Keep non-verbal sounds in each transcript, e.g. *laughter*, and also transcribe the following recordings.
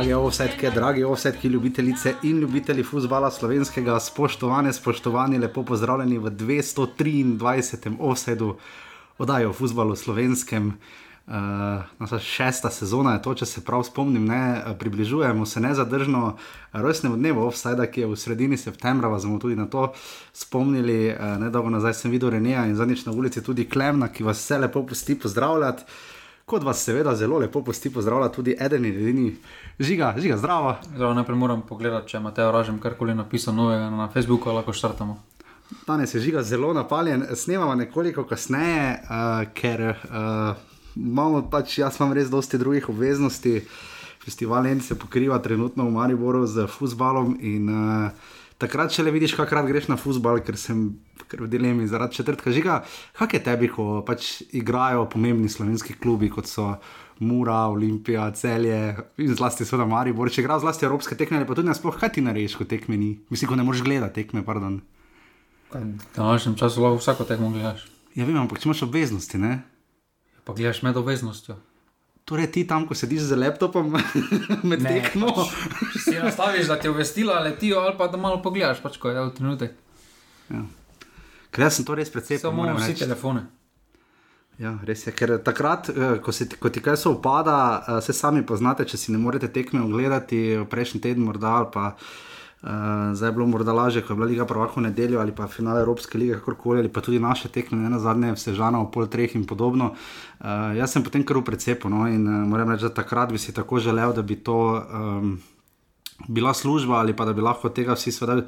Drage ovsetke, dragi ovsetki, ljubitelice in ljubitelji futbola slovenskega, spoštovane, spoštovani, lepo pozdravljeni v 223. ovsedu oddaje o futbalu slovenskem. Uh, naša šesta sezona je to, če se prav spomnim, ne približujemo se nezadržno rojstnemu dnevu, offside, ki je v sredini septembra, vas bomo tudi na to spomnili. Uh, nedolgo nazaj sem videl Renija in zadnjič na ulici tudi Klemna, ki vas vse lepo pusti pozdravljati. Kot vas seveda zelo lepo pusti pozdravljati tudi eden in edini žiga, žiga zdravo. Zdravo, najprej moram pogledati, če imate ražem karkoli napisano novega na Facebooku, lahko štartamo. Danes je žiga zelo napaljen, snemamo nekoliko kasneje, uh, ker uh, imamo pač, jaz imam res dosti drugih obveznosti. Festival En se pokriva trenutno v Mariboru z futbalom in uh, takrat še le vidiš, kakrat greš na futbal, ker sem ker v dilemi zaradi četrtka žiga. Kaj je tebi, ko pač igrajo pomembni slovenski klubi, kot so Mura, Olimpija, Celje in zlasti seveda Maribor, če igrajo zlasti evropske tekme, pa tudi nasploh, kaj ti narediš, ko tekme ni? Mislim, ko ne moreš gledati tekme, pardon. V današnjem času lahko vsako tekmo gledaš. Ja, vem, ampak imaš obveznosti, ne? Pa gledaš med obveznostjo. Torej, ti tam, ko sediš z laptopom *laughs* med Ne, tekmo. pač, si nastaviš, da ti obvestila letijo, ali pa da malo pogledaš, pač, ko je v trenutek. Ja. Ker sem to res precej Samo moram vsi reči. telefone. Ja, res je, ker takrat, eh, ko, se, ko ti kaj se upada, eh, se sami poznate, če si ne morete tekme ogledati, prejšnji teden morda ali pa. Uh, zdaj je bilo morda lažje, ko je bila Liga prvaka v nedeljo ali pa finale Evropske lige, kakorkoli, ali pa tudi naše tekme, ne na zadnje, vse žana v pol treh in podobno. Uh, jaz sem potem kar v precepu no, in uh, moram reči, da takrat bi si tako želel, da bi to um, bila služba ali pa da bi lahko tega vsi, seveda,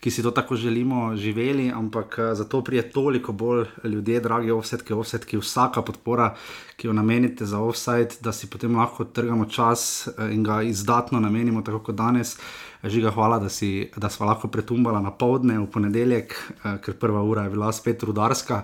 ki si to tako želimo, živeli, ampak uh, zato prije toliko bolj ljudje, dragi offsetki, offsetki, vsaka podpora, ki jo namenite za offside, da si potem lahko trgamo čas uh, in ga izdatno namenimo, tako kot danes. Žiga, hvala, da, si, da smo lahko pretumbala na povdne v ponedeljek, eh, ker prva ura je bila spet rudarska.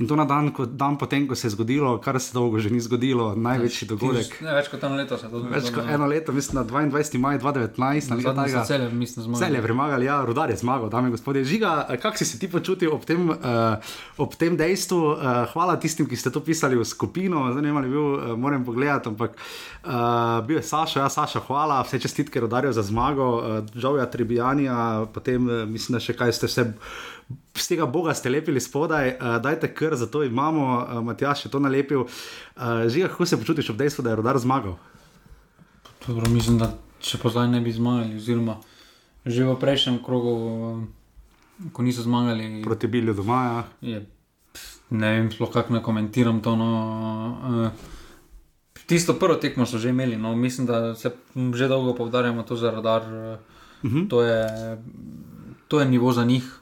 In to na dan, ko, dan potem, ko se je zgodilo, kar se dolgo že ni zgodilo, največji dogodek. Ne, več kot eno leto se to Več kot eno leto, mislim, na 22. maj 2019, ali kaj Zadnji takega. so celje, mislim, zmagali. Cel je premagal, ja, rudar je zmagal, dame in gospodje. Žiga, kako si se ti počutil ob tem, uh, ob tem dejstvu? Uh, hvala tistim, ki ste to pisali v skupino, zanimivo je bil, uh, moram pogledati, ampak uh, bil je Saša, ja, Saša, hvala, vse čestitke rodarju za zmago, uh, Džovja Tribijanja, potem uh, mislim, da še kaj ste vse. Z tega Boga ste lepili spodaj, uh, dajte kar, zato imamo, uh, Matjaš je to nalepil. Uh, Žiga, kako se počutiš ob dejstvu, da je rodar zmagal? Dobro, mislim, da če pa zdaj ne bi zmagali, oziroma že v prejšnjem krogu, eh, ko niso zmagali, Proti Bilju doma, ja. je, ne vem, sploh kako naj komentiram to. No, uh, tisto prvo tekmo so že imeli, no, mislim, da se že dolgo povdarjamo to za radar. Uh, Uh -huh. to, je, to je nivo za njih,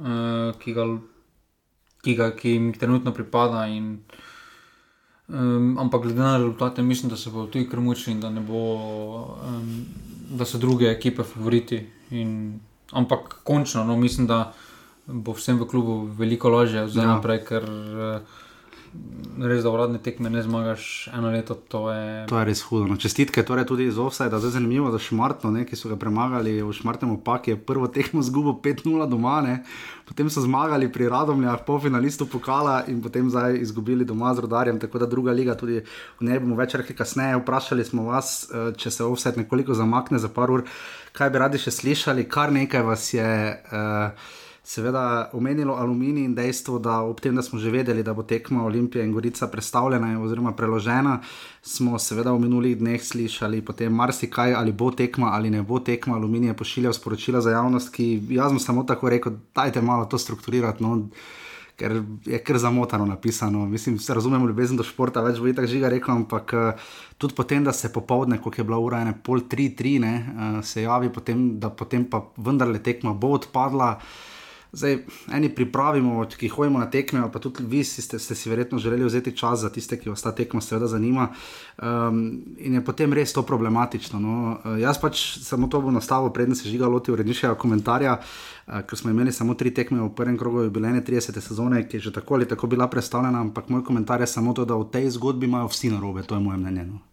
uh, ki, ga, ki, ga, ki jim trenutno pripada. In, um, ampak glede na rezultate, mislim, da se bodo tudi krmučili in da, ne bo, um, da so druge ekipe favoriti. In, ampak končno, no, mislim, da bo vsem v klubu veliko lažje zdaj Ja. naprej, ker uh, res za uradne tekme ne zmagaš eno leto. To je, To je res hudo. No, čestitke torej tudi iz Offside, zdaj zanimivo za Šmartno, ne, ki so ga premagali v Šmartnem opaku, je prvo tekmo zgubo 5-0 doma, ne. potem so zmagali pri Radomljah, polfinalistu pokala in potem zdaj izgubili doma z rodarjem, tako da druga liga tudi v njej bomo več rekli kasneje. Vprašali smo vas, eh, če se Offside nekoliko zamakne za par ur, kaj bi radi še slišali, kar nekaj vas je. Uh, Seveda omenilo aluminij in dejstvo, da ob tem, da smo že vedeli, da bo tekma Olimpija in Gorica predstavljena oziroma preložena, smo seveda v minulih dneh slišali potem marsikaj, ali bo tekma ali ne bo tekma. Aluminij je pošiljal sporočila za javnost, ki jaz sem samo tako rekel, dajte malo to strukturirati. No, Ker je kar zamotano napisano. Mislim, se razumemo ljubezen do športa, več bo itak žiga rekel, ampak eh, tudi potem, da se popovdne, ko je bila ura ena pol tri, tri, ne, eh, se javi, potem, da potem pa vendarle tekma bo odpadla. Zdaj, eni pripravimo, ki hodimo na tekme, pa tudi vi ste, ste si verjetno želeli vzeti čas za tiste, ki vas ta tekma seveda zanima. Um, in je potem res to problematično. No. Uh, jaz pač samo to bom nastavil, preden se žiga loti uredniškega komentarja, uh, ker smo imeli samo tri tekme v prvem krogu jubilejne 30. sezone, ki je že tako ali tako bila predstavljena, ampak moj komentar je samo to, da v tej zgodbi imajo vsi narobe, to je moje mnenje. No.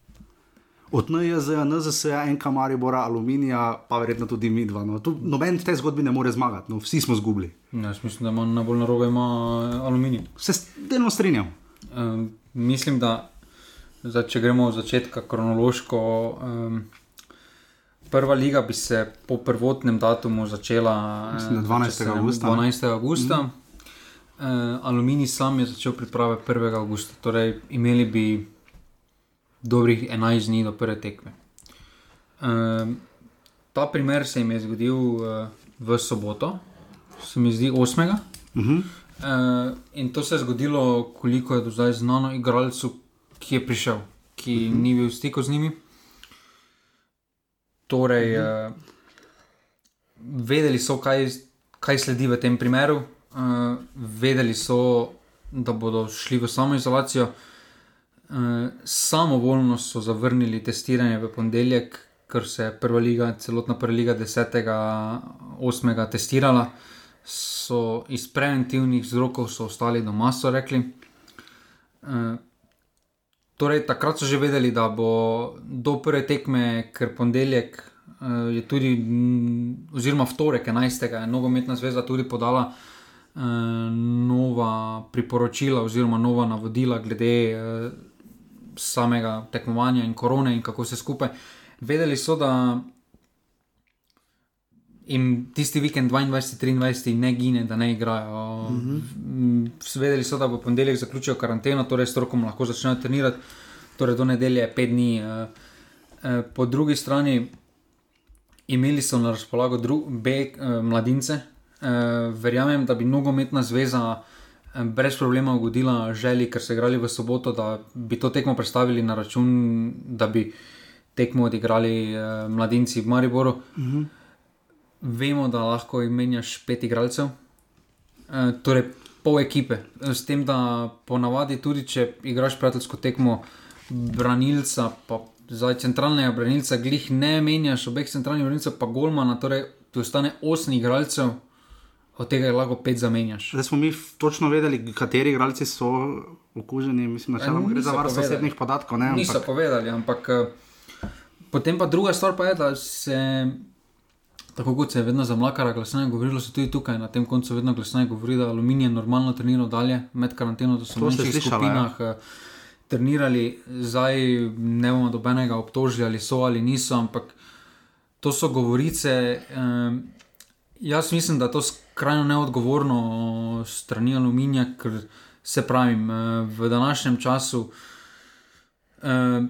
Od NJZ, NZS, NK Maribora, Aluminija, pa verjetno tudi mi dva. No. Tu noben v tej zgodbi ne more zmagati, no. vsi smo zgubili. Ja, Jaz mislim, da ima najbolj narobe ima aluminij. Se delno strinjam. Um, mislim, da zdaj, če gremo od začetka kronološko, um, prva liga bi se po prvotnem datumu začela Mislim, da 12. če se ne? 12. augusta. Mm. Uh, Aluminij sam je začel priprave 1. augusta, torej imeli bi dobrih 11 dni do prve tekme. Uh, ta primer se jim je zgodil uh, v soboto, se mi zdi 8. Uh -huh. Uh, in to se je zgodilo, koliko je do zdaj znano igralcu, ki je prišel, ki uh -huh. ni bil v stiku z njimi. Torej, uh -huh. uh, vedeli so, kaj, kaj sledi v tem primeru, uh, vedeli so, da bodo šli v samoizolacijo. Uh, samovoljno so zavrnili testiranje v ponedeljek, ker se je prva liga, celotna prva liga 10.8. testirala so iz preventivnih vzrokov ostali doma, so rekli. E, torej, takrat so že vedeli, da bo do prve tekme, ker ponedeljek e, je tudi, m, oziroma vtorek 11. je nogometna zveza tudi podala nova priporočila oziroma nova navodila glede samega tekmovanja in korone in kako se skupaj. Vedeli so, da in tisti vikend 22-23 ne gine, da ne igrajo. Mm -hmm. Vedeli so, da bo ponedeljek zaključijo karanteno, torej strokom lahko začnejo trenirati, torej do nedelje je pet dni. eh, eh, Po drugi strani imeli so na razpolago dru- B eh, mladince. Verjamem, da bi nogometna zveza brez problema ugodila želji, ker so igrali v soboto, da bi to tekmo predstavili na račun, da bi tekmo odigrali eh, mladinci v Mariboru. Vemo, da lahko imenjaš pet igralcev, e, torej pol ekipe. S tem, da ponavadi tudi, če igraš prijateljsko tekmo, branilca, pa zdaj centralnega branilca, glih ne menjaš, obeh centralnih branilcev, pa golmana, torej ti ostane osem igralcev, od tega je lahko pet zamenjaš. Zdaj smo mi točno vedeli, kateri igralci so okuženi. Mislim, da gre za niso varstvo povedali. osebnih podatkov. Ne, Niso ampak, povedali, ampak eh, potem pa druga stvar pa je, da se. Tako kot se je vedno za mlakara glasneje govorilo, se tudi tukaj na tem koncu vedno glasneje govori, da aluminij je normalno treniral dalje med karanteno, da so v manjših slišala, skupinah eh, trenirali, zdaj ne bomo dobenega obtožili, ali so ali niso, ampak to so govorice. Um, jaz mislim, da je to skrajno neodgovorno strani aluminija, ker se pravim, eh, v današnjem času. eh,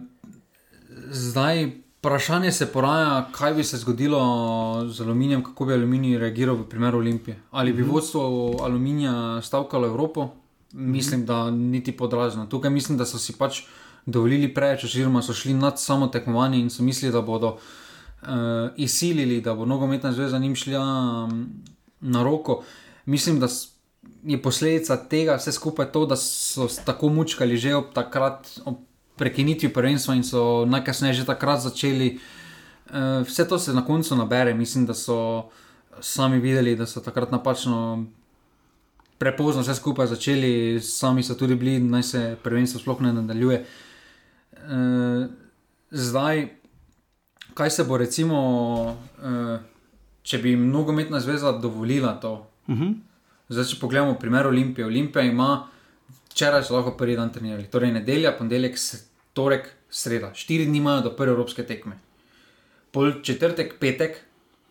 Zdaj, vprašanje se poraja, kaj bi se zgodilo z aluminijem, kako bi aluminij reagiral v primeru Olimpije. Ali bi vodstvo aluminija stavkalo Evropo? Mislim, da niti podrazno. Tukaj mislim, da so si pač dovolili preveč, oziroma so šli nad samo tekmovanje in so mislili, da bodo uh, izsilili, da bo nogometna zveza njim šla um, na roko. Mislim, da je posledica tega vse skupaj to, da so tako mučkali že ob takrat, ob prekinitvi prvenstva in so najkasneje že takrat začeli. Uh, vse to se na koncu nabere, mislim, da so sami videli, da so takrat napačno. Prepozno vse skupaj začeli, sami so tudi bili, naj se prvenstvo sploh ne nadaljuje. E, zdaj, kaj se bo, recimo, e, če bi jim nogometna zveza dovolila to? uh -huh. Zdaj, če pogledamo primer Olimpije. Olimpija ima, včeraj so lahko prvi dan trenirali, torej nedelja, ponedeljek, torek, sreda. Štiri dni imajo do prve evropske tekme. Pol četrtek, petek,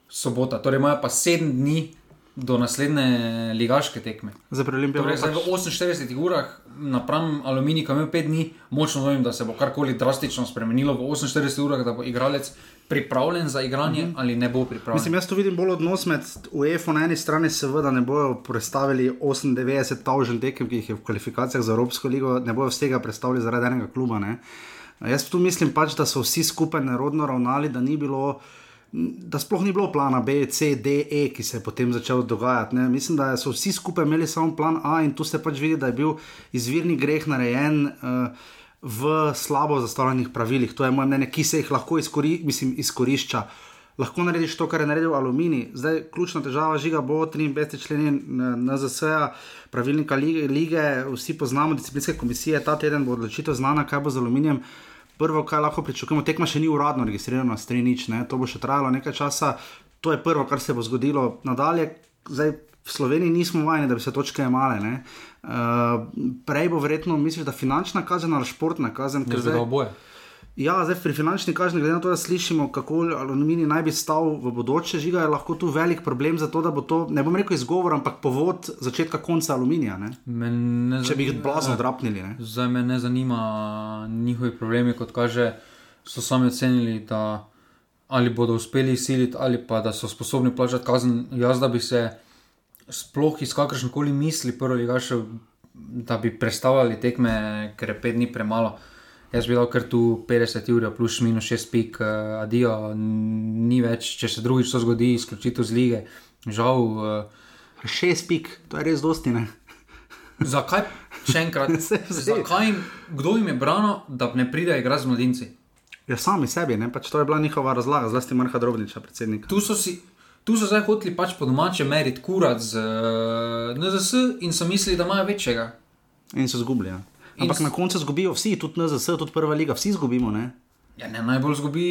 sobota, torej imajo pa sedem dni do naslednje ligaške tekme. Za preolimpijo. Torej, zdaj v 48 urah, napram aluminij, ki ima 5 dni, močno dvomim, da se bo karkoli drastično spremenilo v 48 urah, da bo igralec pripravljen za igranje mm -hmm. ali ne bo pripravljen. Mislim, jaz tu vidim bolj odnos med UEFA na eni strani, seveda ne bojo predstavili 98 tavžen tekem, ki jih je v kvalifikacijah za Evropsko ligo, ne bojo vsega predstavili zaradi enega kluba. Ne. Jaz tu mislim pač, da so vsi skupaj nerodno ravnali, da ni bilo. Da sploh ni bilo plana B, C, D, E, ki se je potem začel dogajati. Ne. Mislim, da so vsi skupaj imeli samo plan A, in tu se pač vidi, da je bil izvirni greh narejen uh, v slabo zastavljenih pravilih. To je moje mnenje, ki se jih lahko izkori, mislim, izkorišča. Lahko narediš to, kar je naredil aluminij. Zdaj, ključna težava žiga bo 53 členi NZS-a, pravilnika lige, lige, vsi poznamo disciplinske komisije, ta teden bo odločitev znana, kaj bo z aluminijem. Prvo, kar lahko pričakujemo, tekma še ni uradno registrirana, stranič, ne, to bo še trajalo nekaj časa. To je prvo, kar se bo zgodilo. Nadalje, zdaj v Sloveniji nismo vajeni, da bi se točke imale. Uh, prej bo verjetno, misliš, da finančna kazen ali športna kazen, Ker zdaj oboje. Ja, zdaj pri finančni kazni, glede na to, da slišimo, kako aluminij naj bi stal v bodoče, žiga je lahko tu velik problem za to, da bo to, ne bom rekel izgovor, ampak povod začetka konca aluminija. Ne? Ne Če bi jih blazno drapnili. Ne? Zdaj me ne zanima njihovi problemi, kot kaže, so sami ocenili, da ali bodo uspeli siliti, ali pa da so sposobni plačati kazen. Jaz, da bi se sploh iz kakršne koli misli, prvo da bi predstavljali tekme, ker je pet dni premalo. Jaz bi dal kar tu 50 ur, plus minus 6 pik, uh, adijo, ni več, če se drugič to zgodi, izključitev z lige. Žal. Uh, 6 pik, to je res dosti. Ne? *laughs* Zakaj, še enkrat, *laughs* zakaj, kdo jim je branil, da ne pride igrati z mladinci? Ja, sami sebi, ne? pač to je bila njihova razlaga, zlasti Marha Drobniča, predsednik. Tu so si. Tu so zdaj hoteli pač po domače meriti kurat z uh, NZS in so mislili, da imajo večjega. In so zgubili. Ja. Ampak na koncu zgubijo vsi, tudi NZS, tudi prva liga, vsi zgubimo. Ne? Ja, ne, najbolj zgubi.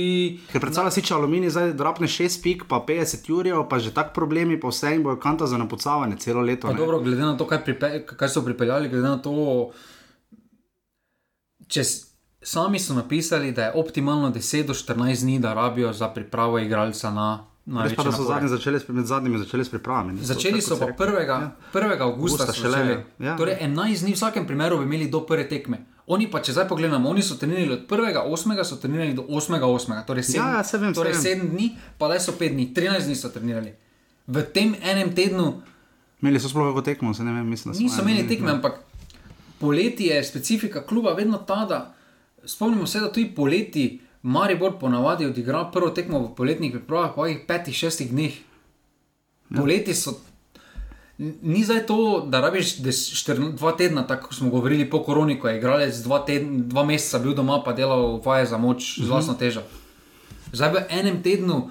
Ker predstavlja si, če aluminij zdaj drapne 6 pik, pa 50 jurjev, pa že tak problemi, pa vse jim bojo kanta za napucavanje celo leto. Dobro, glede na to, kaj, pripe, kaj so pripeljali, glede na to, če sami so napisali, da je optimalno 10 do 14 dni, da rabijo za pripravo igralca na. Res pa, da so zadnji začeli, med zadnjimi začeli s pripravami. Začeli so pa 1. Ja. augusta, šele. Ja. Torej, 11 dni v vsakem primeru bi imeli do prve tekme. Oni pa, če zdaj pogledamo, oni so trenirali od 1. 8. so trenirali do 8. 8. Torej 7, ja, ja, vem, torej 7 dni, pa zdaj so 5 dni, 13 dni so trenirali. V tem enem tednu. Imeli so sploh kako tekmo, se ne vem, mislim. Niso imeli tekme, ampak poleti je specifika kluba vedno ta, da spomnimo se, da tudi poleti. Maribor ponavadi odigra prvo tekmo v poletnih pripravah, po jih petih, šestih dneh. Ja. Poleti so. Ni zdaj to, da rabiš štir, dva tedna, tako smo govorili po koroni, ko je igralec dva, tedn, dva meseca bil doma, pa delal vaje za moč, z vlastno težo. Zdaj v enem tednu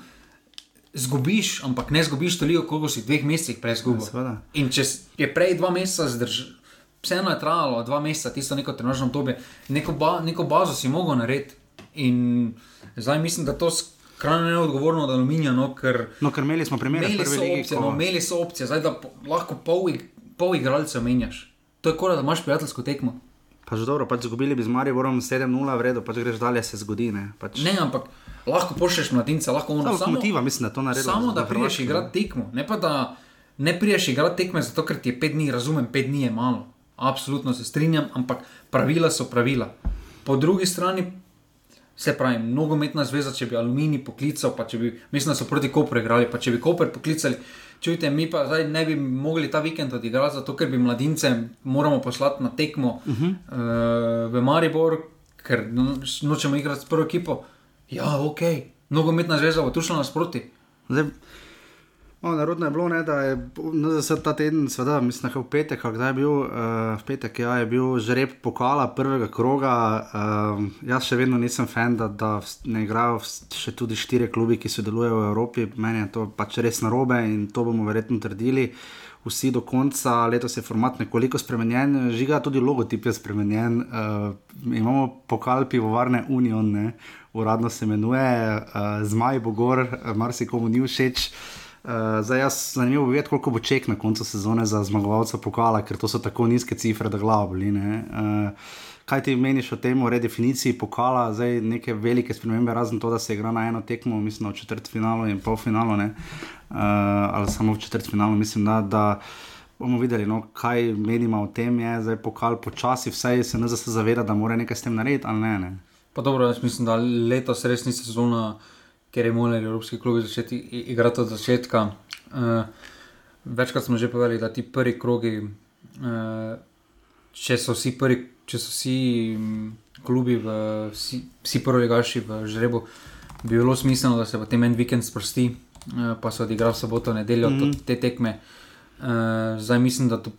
zgubiš, ampak ne zgubiš toliko, koliko si v dveh mesecih prej zgubil. Ja, In če je prej dva meseca zdržal, vseeno je trajalo dva meseca, tisto neko trenažno obdobje, neko, ba, neko bazo si mogel narediti. In zdaj mislim, da to skrajno neodgovorno od aluminija. No, ker, no, ker imeli smo primere, imeli so opcije, no, imeli so opcije, zdaj da po, lahko pol, pol igralcev menjaš. To je kot da imaš prijateljsko tekmo. Pa že dobro, pač zgubili bi z Mariborom 7-0, v redu, pač greš dalje, se zgodi. Ne, pač... ne ampak lahko pošlješ mladince, lahko ono samo. Motiva, mislim, da to narediš. Samo da priješ igrati tekmo, ne pa da ne priješ igrati tekme, zato ker ti je 5 dni, razumem, 5 dni je malo. Absolutno se strinjam, ampak pravila so pravila. Po drugi strani Se pravi, nogometna zveza, če bi aluminij poklical, pa če bi, mislim, da so proti Koperu igrali, pa če bi Koper poklicali, čujte, mi pa zdaj ne bi mogli ta vikend odigrati, zato ker bi mladince moramo poslati na tekmo uh -huh. uh, v Maribor, ker no, nočemo igrati s prvo ekipo. Ja, ok, nogometna zveza bo tu šla nasproti. Zdaj, O, narodno je bilo, ne, da je za ta teden, seveda, mislim, da je v petek, kdaj je bil, uh, v petek ja, je bil žreb pokala prvega kroga. Uh, jaz še vedno nisem fan, da, da ne igrajo še tudi štiri klubi, ki sodelujejo v Evropi. Meni je to pač res narobe in to bomo verjetno trdili. Vsi do konca, letos je format nekoliko spremenjen, žiga tudi logotip je spremenjen. Uh, imamo pokal pivovarne Union, ne, uradno se imenuje, uh, Zmaj Bogor, uh, marsikomu ni všeč. Zdaj, jaz zanimivo videti, koliko bo ček na koncu sezone za zmagovalca pokala, ker to so tako nizke cifre, da glavo boli. Uh, kaj ti meniš o tem, o redefiniciji pokala, zdaj neke velike spremembe, razen to, da se igra na eno tekmo, mislim, v četrtfinalu in polfinalu, uh, ali samo v četrtfinalu, mislim, da. da Bomo videli, no, kaj menimo o tem, je zdaj pokal počasi, vse se ne zaveda, da mora nekaj s tem narediti, ali ne. ne. Pa dobro, jaz mislim, da letos res ni sezona ker je morali evropski klubi začeti igrati od začetka. Uh, večkrat smo že povedali, da ti prvi krogi, uh, če so vsi prvi, če so vsi mm, klubi, v, vsi, vsi prvi gaši v žrebu, bi bilo smiselno, da se potem en vikend sprosti, uh, pa se odigra v soboto, nedeljo mm -hmm. te tekme. Uh, zdaj mislim, da to.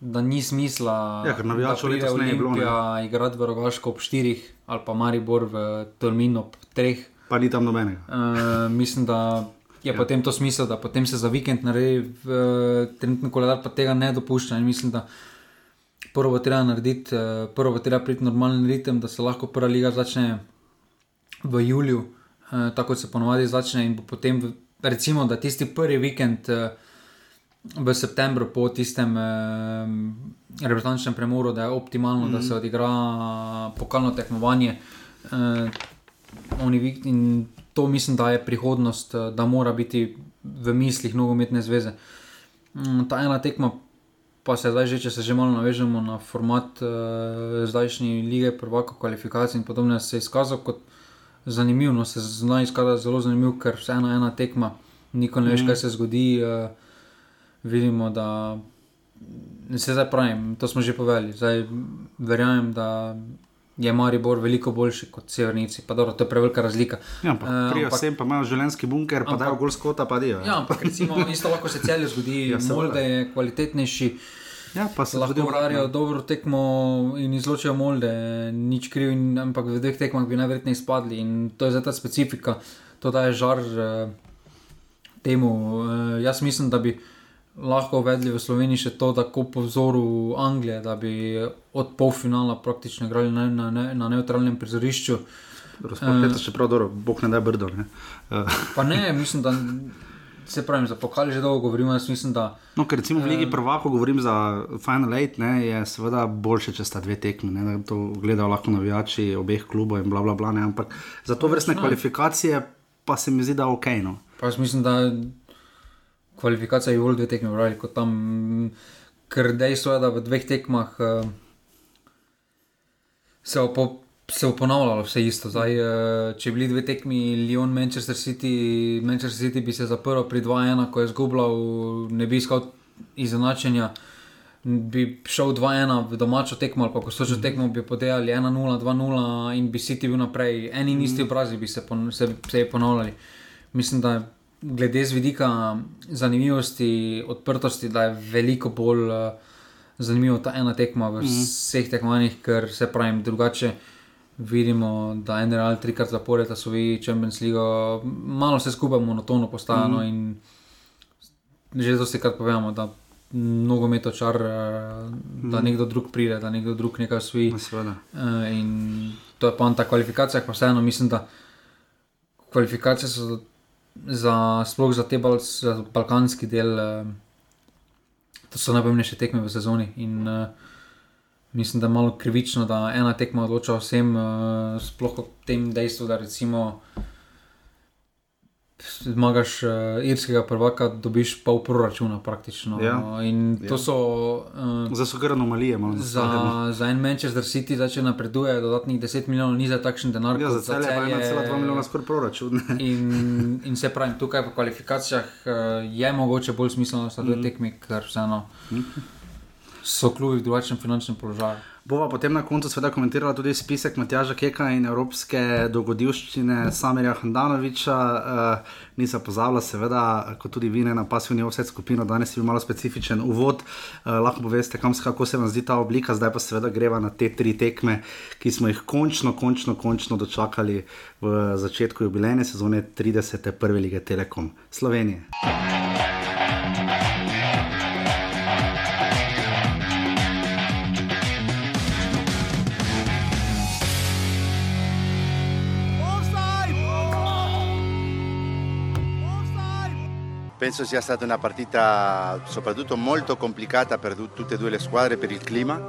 Da ni smisla, ja, da bi šel na Olimpijo, igrati v Rogaško ob 4 ali pa Maribor v Tolminu ob 3 pa ni tam nobenega. Uh, mislim, da je ja. potem to smisel, da potem se za vikend naredi uh, trenutni koledar, pa tega ne dopušča. In mislim, da prvo treba narediti, uh, prvo treba priti normalen ritem, da se lahko prva liga začne v juliju, uh, tako se ponovadi začne in potem, recimo, da tisti prvi vikend. Uh, V septembru, po tistem eh, reprezentančnem premoru, da je optimalno, mm -hmm. da se odigra pokalno tekmovanje, eh, in to mislim, da je prihodnost, da mora biti v mislih nogometne zveze. Um, ta ena tekma, pa se zdaj že, če se že malo navežemo na format uh, zdajšnje lige, prvaka kvalifikacij in podobno, se je izkazal kot zanimiv. No, se zna izkazati zelo zanimiv, ker vse ena, ena tekma, nikoli ne veš, mm. kaj se zgodi. Uh, vidimo, da se zdaj pravim, to smo že povedali. Zdaj verjamem, da je Maribor veliko boljši kot Severnici. Pa dobro, to je prevelika razlika. Ja, ampak uh, pri vsem pa imajo življenski bunker, pa dajo gol skota, pa dijo. Ja, ampak recimo *laughs* isto lahko se celje zgodi, ja, molde je kvalitetnejši. Ja, pa se lahko urajo dobro tekmo in izločijo molde, nič kriv, in, ampak v dveh tekmah bi najverjetneje izpadli in to je za ta specifika, to daje žar uh, temu. Uh, jaz mislim, da bi lahko uvedli v Sloveniji še to, da ko po vzoru Anglije, da bi od polfinala praktično igrali na, na, na, na neutralnem prizorišču. Razumete, uh, še prav dobro, bog ne da brdo. Ne? Uh. Pa ne, mislim, da se pravi, za pokali že dolgo govorimo. Mislim, da, no, ker recimo v Ligi uh, prvako govorim za Final Eight, ne, je seveda boljše, če sta dve tekmi, ne, da to gledajo lahko navijači obeh klubov in bla bla bla. Ne, ampak za to vrstne no. kvalifikacije pa se mi zdi, da je ok. No. Pa jaz mislim, da kvalifikacija je bolj dve tekmi, vrali, kot tam, ker dejstvo je, da v dveh tekmah uh, se je se ponavljalo vse isto. Zdaj, uh, če bi bili dve tekmi, Lyon, Manchester City, Manchester City bi se zaprl pri 2-1, ko je zgubljal, ne bi iskal izenačenja. Bi šel 2-1 v domačo tekmo, ali pa ko so že tekmo, bi podajali 1-0, 2-0 in bi City bil naprej. Eni in isti obrazi bi se, pon se, se ponavljali. Mislim, da glede z vidika zanimivosti, odprtosti, da je veliko bolj uh, zanimiva ta ena tekma v mm. vseh tekmovanjih, ker se pravi drugače. Vidimo, da je NRL trikrat zapored, da so vi Champions League, malo se skupaj monotono postajano mm. in že dosti krat povemo, da mnogo meto čar, uh, da mm. nekdo drug pride, da nekdo drug nekaj svoji. Uh, in to je pa ta kvalifikacija, pa vseeno mislim, da kvalifikacije so za, sploh za te bal, za balkanski del, uh, to so najpomembnejše tekme v sezoni. In, uh, mislim, da je malo krivično, da ena tekma odloča vsem, uh, sploh o tem dejstvu, da recimo zmagaš uh, irskega prvaka, dobiš pol proračuna praktično. Ja. In to ja. so. Uh, za so kar anomalije, malo za, za en Manchester City, da če napreduje, dodatnih 10 milijonov ni za takšen denar. Ja, za celje je 1,2 milijona skoraj proračun. *laughs* in, in se pravi, tukaj v kvalifikacijah uh, je mogoče bolj smiselno, da so dve mm. tekmi, ker vseeno. Mm. So klubi v drugačnem finančnem položaju. Bova potem na koncu seveda komentirala tudi spisek Matjaža Keka in evropske dogodivščine Samirja Handanoviča. Uh, nisem pozabila, seveda, kot tudi vi, ne, na pasivni vse skupino, danes je bil malo specifičen uvod. Uh, lahko poveste, kam, kako se vam zdi ta oblika, zdaj pa seveda greva na te tri tekme, ki smo jih končno, končno, končno dočakali v začetku jubilejne sezone 30. prve lige Telekom Slovenije. Penso sia stata una partita soprattutto molto complicata per tutte e due le squadre per il clima.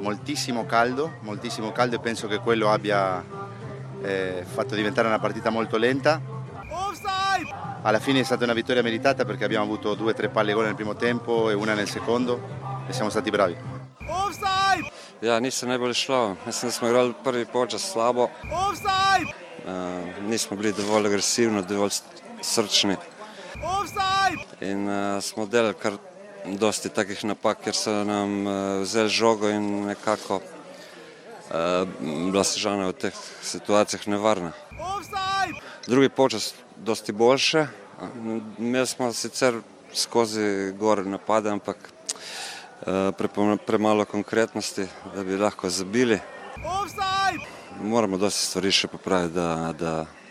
Moltissimo caldo, moltissimo caldo e penso che quello abbia eh, fatto diventare una partita molto lenta. Alla fine è stata una vittoria meritata perché abbiamo avuto due o tre palle gol nel primo tempo e una nel secondo e siamo stati bravi. Ja, nisem najbolj šlo. Mislim, da smo igrali prvi počas slabo. Uh, nismo bili dovolj agresivni, dovolj srčni. In uh, smo delali kar dosti takih napak, ker so nam uh, vzeli žogo in nekako uh, bila sežana v teh situacijah nevarna. Drugi počas dosti boljše. Mi smo sicer skozi gore napade, ampak uh, pre, premalo konkretnosti, da bi lahko zabili. Moramo dosti stvari še popraviti, da, da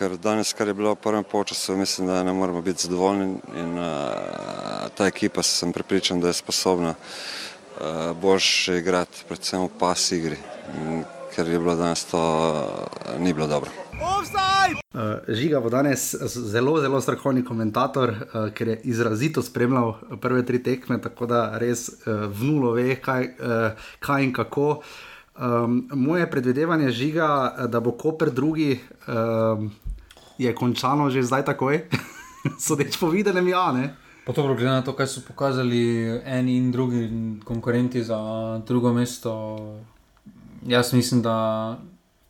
ker danes, kar je bilo v prvem času, mislim, da ne moramo biti zadovoljni. In, uh, ta ekipa sem pripričan, da je sposobna uh, boljše igrati, predvsem v pas igri, in, ker je bilo danes to uh, ni bilo dobro. Uh, Žiga bo danes zelo, zelo strokovni komentator, uh, ker je izrazito spremljal prve tri tekme, tako da res uh, v nulo ve, kaj, uh, kaj in kako. Um, moje predvidevanje žiga, da bo Koper drugi, um, je končano že zdaj takoj. *laughs* Sodeč po videnem, ja. Ne? Pa to, glede na to, kaj so pokazali eni in drugi konkurenti za drugo mesto, jaz mislim, da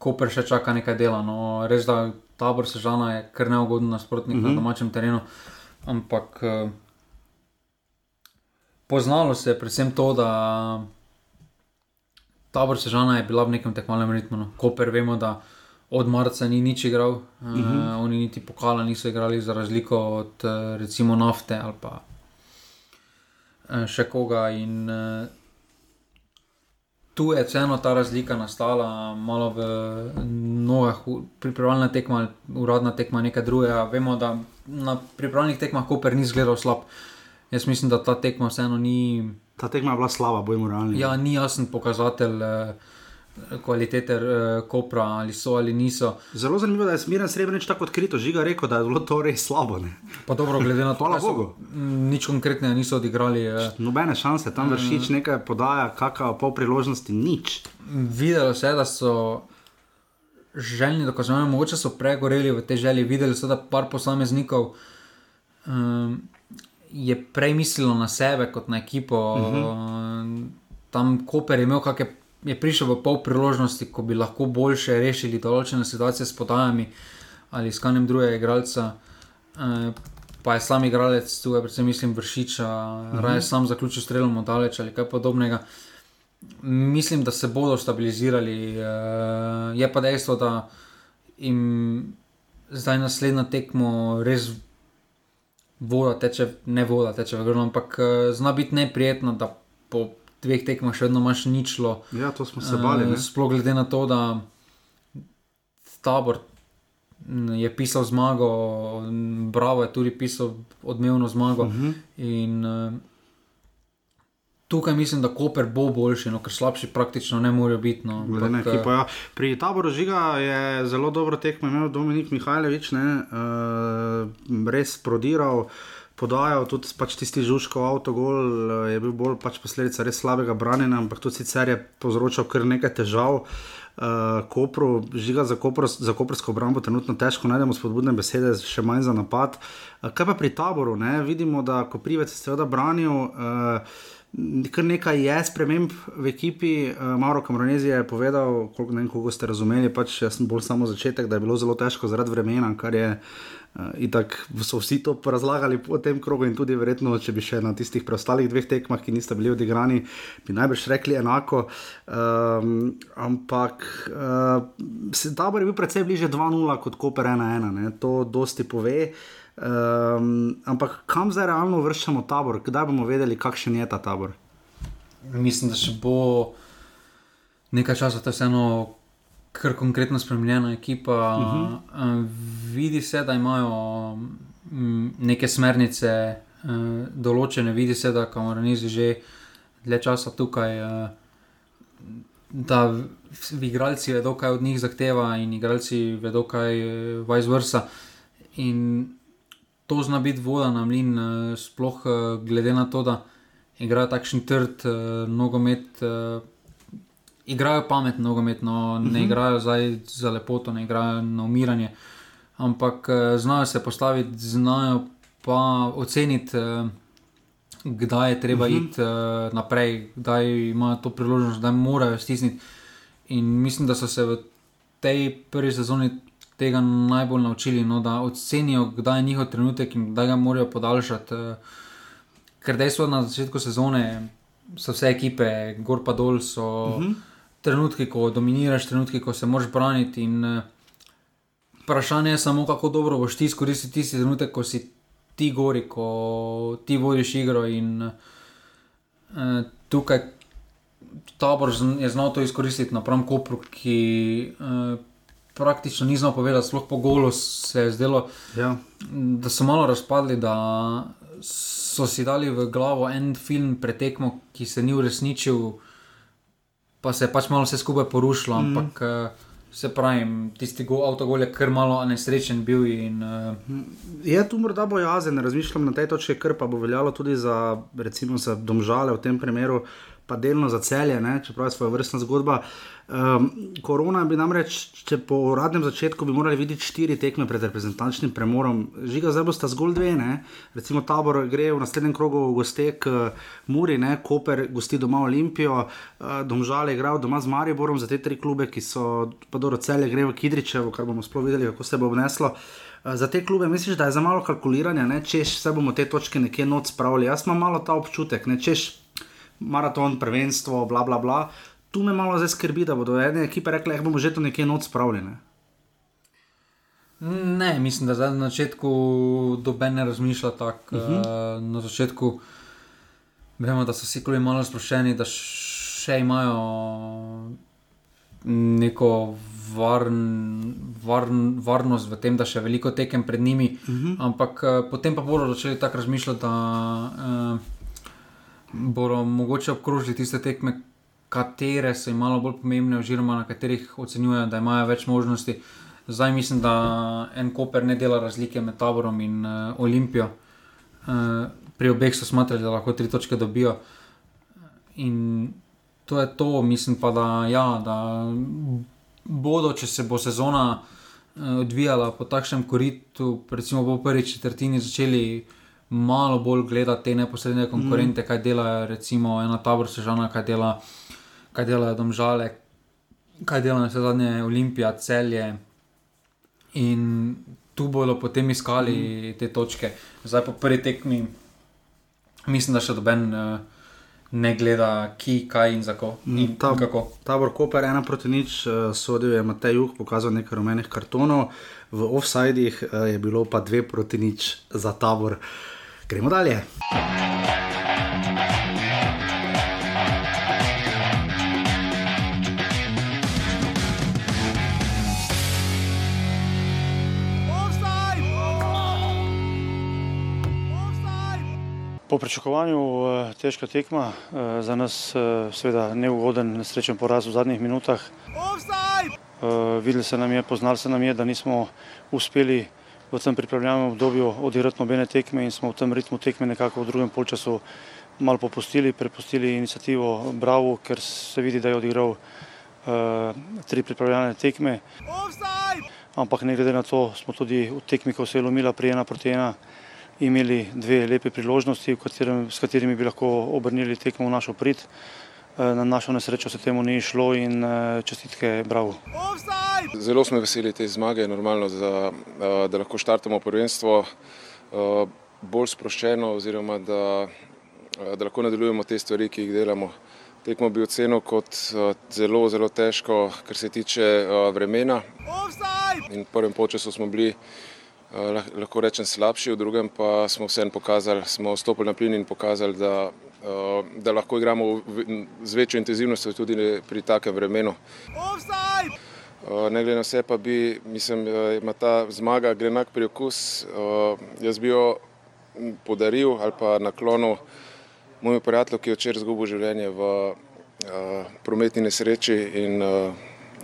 Koper še čaka nekaj dela. No, res da tabor sežana je kar neugoden nasprotnik mm -hmm. na mhm. domačem terenu. Ampak eh, poznalo se je predvsem to, da tabor sežana je bila v nekem tekmovalnem ritmu. No. Koper vemo, da od marca ni nič igral, uh -huh. uh, oni niti pokala niso igrali, za razliko od uh, recimo nafte ali pa uh, še koga. In, uh, tu je vseeno ta razlika nastala, malo v nogah, pripravljena tekma, uradna tekma, nekaj drugega. Vemo, da na pripravljenih tekmah Koper ni izgledal slab. Jaz mislim, da ta tekma vseeno ni. Ta tekma je bila slaba, bojmo realni. Ja, ni jasen pokazatelj. Uh, kvalitete uh, kopra ali so ali niso. Zelo zanimivo, da je smiren srebrenič tako odkrito žiga rekel, da je bilo to res slabo. Ne? Pa dobro, glede na to, da so nič konkretnega niso odigrali. Uh, Nobene šanse, tam vršič uh, nekaj podaja, kakao pol priložnosti, nič. Videlo se je, da so. Željni dokazovanja, mogoče so pregoreli v tej želji, videli so, da par posameznikov um, je prej mislilo na sebe kot na ekipo. Uh mhm. -huh. Tam Koper je imel kakšne je prišel v pol priložnosti, ko bi lahko boljše rešili določene situacije s podajami ali iskanjem drugega igralca. E, pa je sam igralec, tu je predvsem mislim vršiča, mhm. raje sam zaključil strelom daleč ali kaj podobnega. Mislim, da se bodo stabilizirali. E, je pa dejstvo, da jim zdaj naslednja tekmo res. Voda teče, ne voda teče, ampak uh, zna biti neprijetno, da po dveh tekmah še vedno imaš ničlo. Ja, to smo se bali. Uh, sploh glede na to, da tabor je pisal zmago, Bravo je tudi pisal odmevno zmago. Uh mhm. -huh. in, uh, Tukaj mislim, da Koper bo boljši, no, ker slabši praktično ne morejo biti. No, ampak, ekipo, ja. Pri taboru žiga je zelo dobro tekmo imel Dominik Mihajlovič, ne, uh, res prodiral. Uh, podajal, tudi pač tisti žužko avtogol eh, je bil bolj pač posledica res slabega branjenja, ampak tudi sicer je povzročal kar nekaj težav. Uh, Kopru, žiga za, kopro, za koprsko obrambo, trenutno težko najdemo spodbudne besede, še manj za napad. Uh, kaj pa pri taboru, ne? vidimo, da ko privec se seveda branijo. Uh, Kar nekaj je sprememb v ekipi. Uh, Mauro Kamronezi je povedal, koliko, ne vem, koliko ste razumeli, pač jaz sem bolj samo začetek, da je bilo zelo težko zaradi vremena, kar je uh, Uh, in tako so vsi to razlagali po tem krogu, in tudi verjetno, če bi še na tistih preostalih dveh tekmah, ki nista bili odigrani, bi najbrž rekli enako. Um, ampak uh, tabor je bil predvsem bliže 2-0 kot Koper 1-1, to dosti pove. Um, ampak kam zdaj realno vrščamo tabor, kdaj bomo vedeli, kakšen je ta tabor? Mislim, da še bo nekaj časa, to je vseeno kar konkretno spremenjena ekipa. Uh mhm. -huh. Vidi se, da imajo mm, neke smernice, eh, določene, vidi se, da kamoranizi že dlje časa tukaj. Eh, da igralci vedo, kaj od njih zahteva, in igralci vedo, kaj vice versa. In to zna biti voda na mlin, sploh glede na to, da igrajo takšen trd nogomet igrajo pametno, nogometno, no, ne uh mhm. -huh. igrajo zdaj za lepoto, ne igrajo na umiranje, ampak eh, znajo se postaviti, znajo pa oceniti, eh, kdaj je treba uh mhm. -huh. iti eh, naprej, kdaj imajo to priložnost, da morajo stisniti. In mislim, da so se v tej prvi sezoni tega najbolj naučili, no, da ocenijo, kdaj je njihov trenutek in da ga morajo podaljšati. Ker dejstvo na začetku sezone so vse ekipe, gor pa dol so. Uh mhm. -huh trenutki, ko dominiraš, trenutki, ko se moraš braniti. In, uh, vprašanje je samo, kako dobro boš ti izkoristil tisti trenutek, ko si ti gori, ko ti vodiš igro. In, uh, tukaj tabor je znal to izkoristiti napram Kopru, ki. Uh, Praktično ni znal povedati, sploh po golu se je zdelo, ja. da so malo razpadli, da so si dali v glavo en film pretekmo, ki se ni uresničil, uh, pa se je pač malo vse skupaj porušilo. Mm. Ampak uh, se pravi, tisti go, avtogol je kar malo nesrečen bil. In, uh, je tu morda bojazen, razmišljam na tej točki, kar pa bo veljalo tudi za, recimo, za domžale v tem primeru. Pa delno za celje, ne, čeprav je svoja vrstna zgodba. Um, korona bi namreč, če po uradnem začetku bi morali videti štiri tekme pred reprezentančnim premorom, žiga zdaj bosta zgolj dve. Ne? Recimo tabor gre v naslednjem krogu v gostek Muri, ne? Koper gosti doma Olimpijo, uh, Domžale igrajo doma z Mariborom za te tri klube, ki so pa dobro celje, gre v Kidričevo, kar bomo sploh videli, kako se bo obneslo. Uh, za te klube misliš, da je za malo kalkuliranja, ne? češ se bomo te točke nekje noč spravili. Jaz imam malo ta občutek, ne? češ maraton, prvenstvo, bla bla bla tu me malo zdaj skrbi, da bodo ene ekipe rekle, da eh, bomo že to nekje noč spravljene. Ne, mislim, da zdaj na začetku doben ne razmišlja tako. Uh -huh. uh, na začetku vemo, da so vsi klubi malo sproščeni, da še imajo neko varn, varn, varnost v tem, da še veliko tekem pred njimi. Uh -huh. Ampak uh, potem pa bodo začeli tako razmišljati, da uh, bodo mogoče obkrožili tiste tekme, katere so jim malo bolj pomembne, oziroma na katerih ocenjujejo, da imajo več možnosti. Zdaj mislim, da en Koper ne dela razlike med taborom in uh, Olimpijo. Uh, pri obeh so smatrali, da lahko tri točke dobijo. In to je to, mislim pa, da, ja, da bodo, če se bo sezona uh, odvijala po takšnem koritu, recimo po prvi četrtini, začeli malo bolj gledati te neposredne konkurente, mm. kaj delajo, recimo ena tabor sežana, kaj delajo kaj delajo domžale, kaj delajo vse zadnje olimpije, celje. In tu bodo potem iskali mm. te točke. Zdaj po prvi tekmi, mislim, da še doben. Uh, Ne gleda, ki, kaj in kako. Mm, in ta, kako. Tabor Koper, ena proti nič, uh, sodil je Matej Juh, pokazal nekaj rumenih kartonov, v offsajdih uh, je bilo pa dve proti nič za tabor. Gremo dalje. Po pričakovanju eh, težka tekma, eh, za nas eh, seveda neugoden, nesrečen poraz v zadnjih minutah. Videli se nam je, poznali se nam je, da nismo uspeli v tem pripravljalnem obdobju odigrati nobene tekme in smo v tem ritmu tekme nekako v drugem polčasu malo popustili, prepustili inicijativo Bravo, ker se vidi, da je odigral tri pripravljalne tekme. Ampak ne glede na to, smo tudi v tekmi, ko se je lomila pri ena proti ena, imeli dve lepe priložnosti, katerem, s katerimi bi lahko obrnili tekmo v našo prid. Eh, na našo nesrečo se temu ni išlo in eh, čestitke, bravo. Zelo smo veseli te zmage, normalno, za, eh, da lahko štartamo prvenstvo bolj sproščeno, oziroma da, da lahko nadaljujemo te stvari, ki jih delamo. Tekmo bi ocenil kot zelo, zelo težko, kar se tiče vremena. In v prvem času smo bili lahko rečem, slabši, v drugem pa smo vseeno pokazali, smo stopili na plin in pokazali, da, da lahko igramo z večjo intenzivnostjo tudi pri takem vremenu. Eh, ne glede na vse, pa bi, mislim, ima ta zmaga grenak priokus. Jaz bi jo podaril ali pa naklonil mojemu prijatelju, ki je včeraj izgubil življenje v prometni nesreči in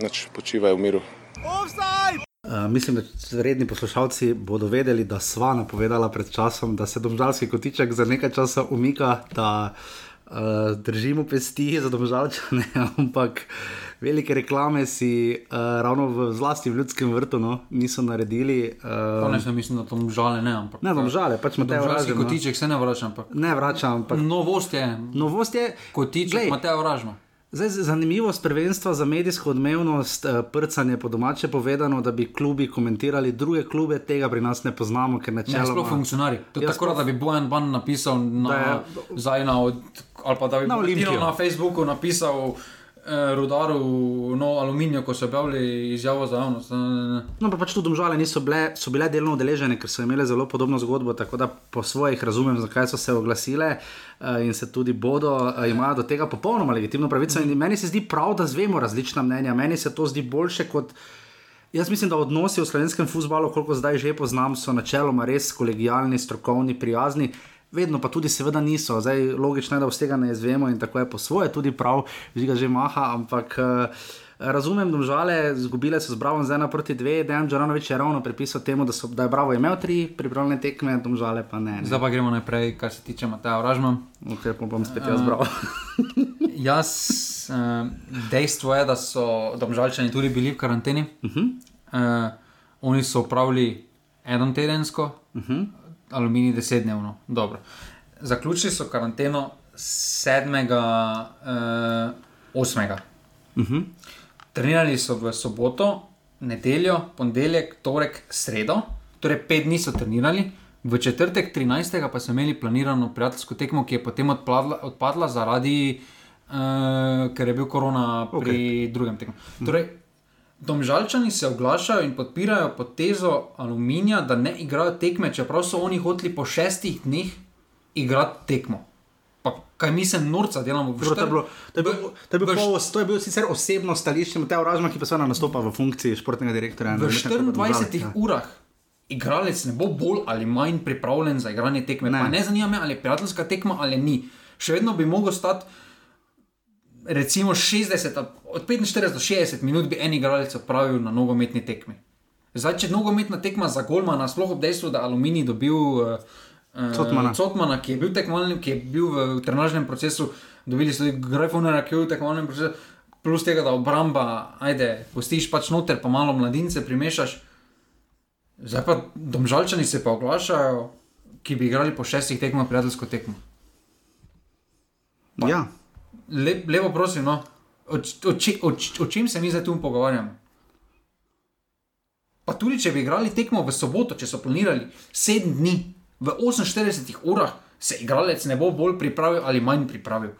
nač počivaj v miru. Offside! Uh, mislim, da redni poslušalci bodo vedeli, da sva napovedala pred časom, da se domžalski kotiček za nekaj časa umika, da uh, držimo pesti za domžalčane, *laughs* ampak velike reklame si uh, ravno v zlasti v ljudskem vrtu no, niso naredili. Uh, ne, mislim, da to domžale ne. Ampak, ne, domžale, pač Mateo Vražma. Kotiček se ne vrača, ampak. Ne vračam, ampak. Novost je. Novost je. Kotiček Mateo Vražma. Zdaj, zanimivost prvenstva za medijsko odmevnost, eh, prcanje po domače povedano, da bi klubi komentirali druge klube, tega pri nas ne poznamo, ker načeloma. Ne, sploh funkcionari. To je tako, da bi Bojan Ban napisal na, je, za ena od, ali pa da bi na, na Facebooku napisal. Eh, rudaru, no, aluminijo, ko so objavili izjavo za javnost. No, pa pač tudi domžale niso bile, so bile delno udeležene, ker so imele zelo podobno zgodbo, tako da po svojih razumem, zakaj so se oglasile uh, in se tudi bodo, uh, imajo do tega popolnoma legitimno pravico. In meni se zdi prav, da zvemo različna mnenja. Meni se to zdi boljše kot. Jaz mislim, da odnosi v slovenskem futbalu, koliko zdaj že poznam, so načeloma res kolegijalni, strokovni, prijazni vedno pa tudi, seveda, niso. Zdaj, logično je, da vsega ne izvemo in tako je po svoje, tudi prav, že ga že maha, ampak. Uh, Razumem, da žale, zgubile so z Bravo z ena proti dve, Dejan Džoranovič je ravno pripisal temu, da, so, da je Bravo imel tri pripravljene tekme, da žale pa ne. ne. Zdaj pa gremo naprej, kar se tiče Mateja Vražma. Okay, pa bom spet jaz bral. jaz, uh, dejstvo je, da so domžalčani tudi bili v karanteni. Uh -huh. uh, oni so upravili eno tedensko, uh -huh. Aluminij desetdnevno. Dobro. Zaključili so karanteno 7. Uh, 8. Uh -huh. Trenirali so v soboto, nedeljo, ponedeljek, torek, sredo, torej pet dni so trenirali, v četrtek 13. pa so imeli planirano prijateljsko tekmo, ki je potem odpadla, odpadla zaradi, uh, ker je bil korona pri okay. drugem tekmu. Torej, Domžalčani se oglašajo in podpirajo potezo aluminija, da ne igrajo tekme, čeprav so oni hoteli po šestih dneh igrati tekmo. Pa kaj mi se norca delamo v štartu? To je bilo sicer osebno stališče, te uražma, ki pa se nastopa v funkciji športnega direktorja. V 24 ja. urah igralec ne bo bolj ali manj pripravljen za igranje tekme. Ne, ne zanima me, ali je prijateljska tekma ali ni. Še vedno bi mogel stati. Recimo 60, od 45 do 60 minut bi en igralec opravil na nogometni tekmi. Zdaj, če nogometna tekma za Golma, nasploh ob dejstvu, da Aluminij dobil uh, Cotmana. Cotmana, ki je bil tekmovalni, ki je bil v trenažnem procesu, dobili so tudi Grajfonera, ki je bil v tekmovalnem procesu, plus tega, da obramba, ajde, postiš pač noter, pa malo mladince primešaš. Zdaj pa domžalčani se pa oglašajo, ki bi igrali po šestih tekmah prijateljsko tekmo. Pa, ja. Le, lepo prosim, no. o, o, o, o čem se mi zdaj tu pogovarjamo? Pa tudi, če bi igrali tekmo v soboto, če so planirali sedem dni, v 48 urah se igralec ne bo bolj pripravil ali manj pripravil.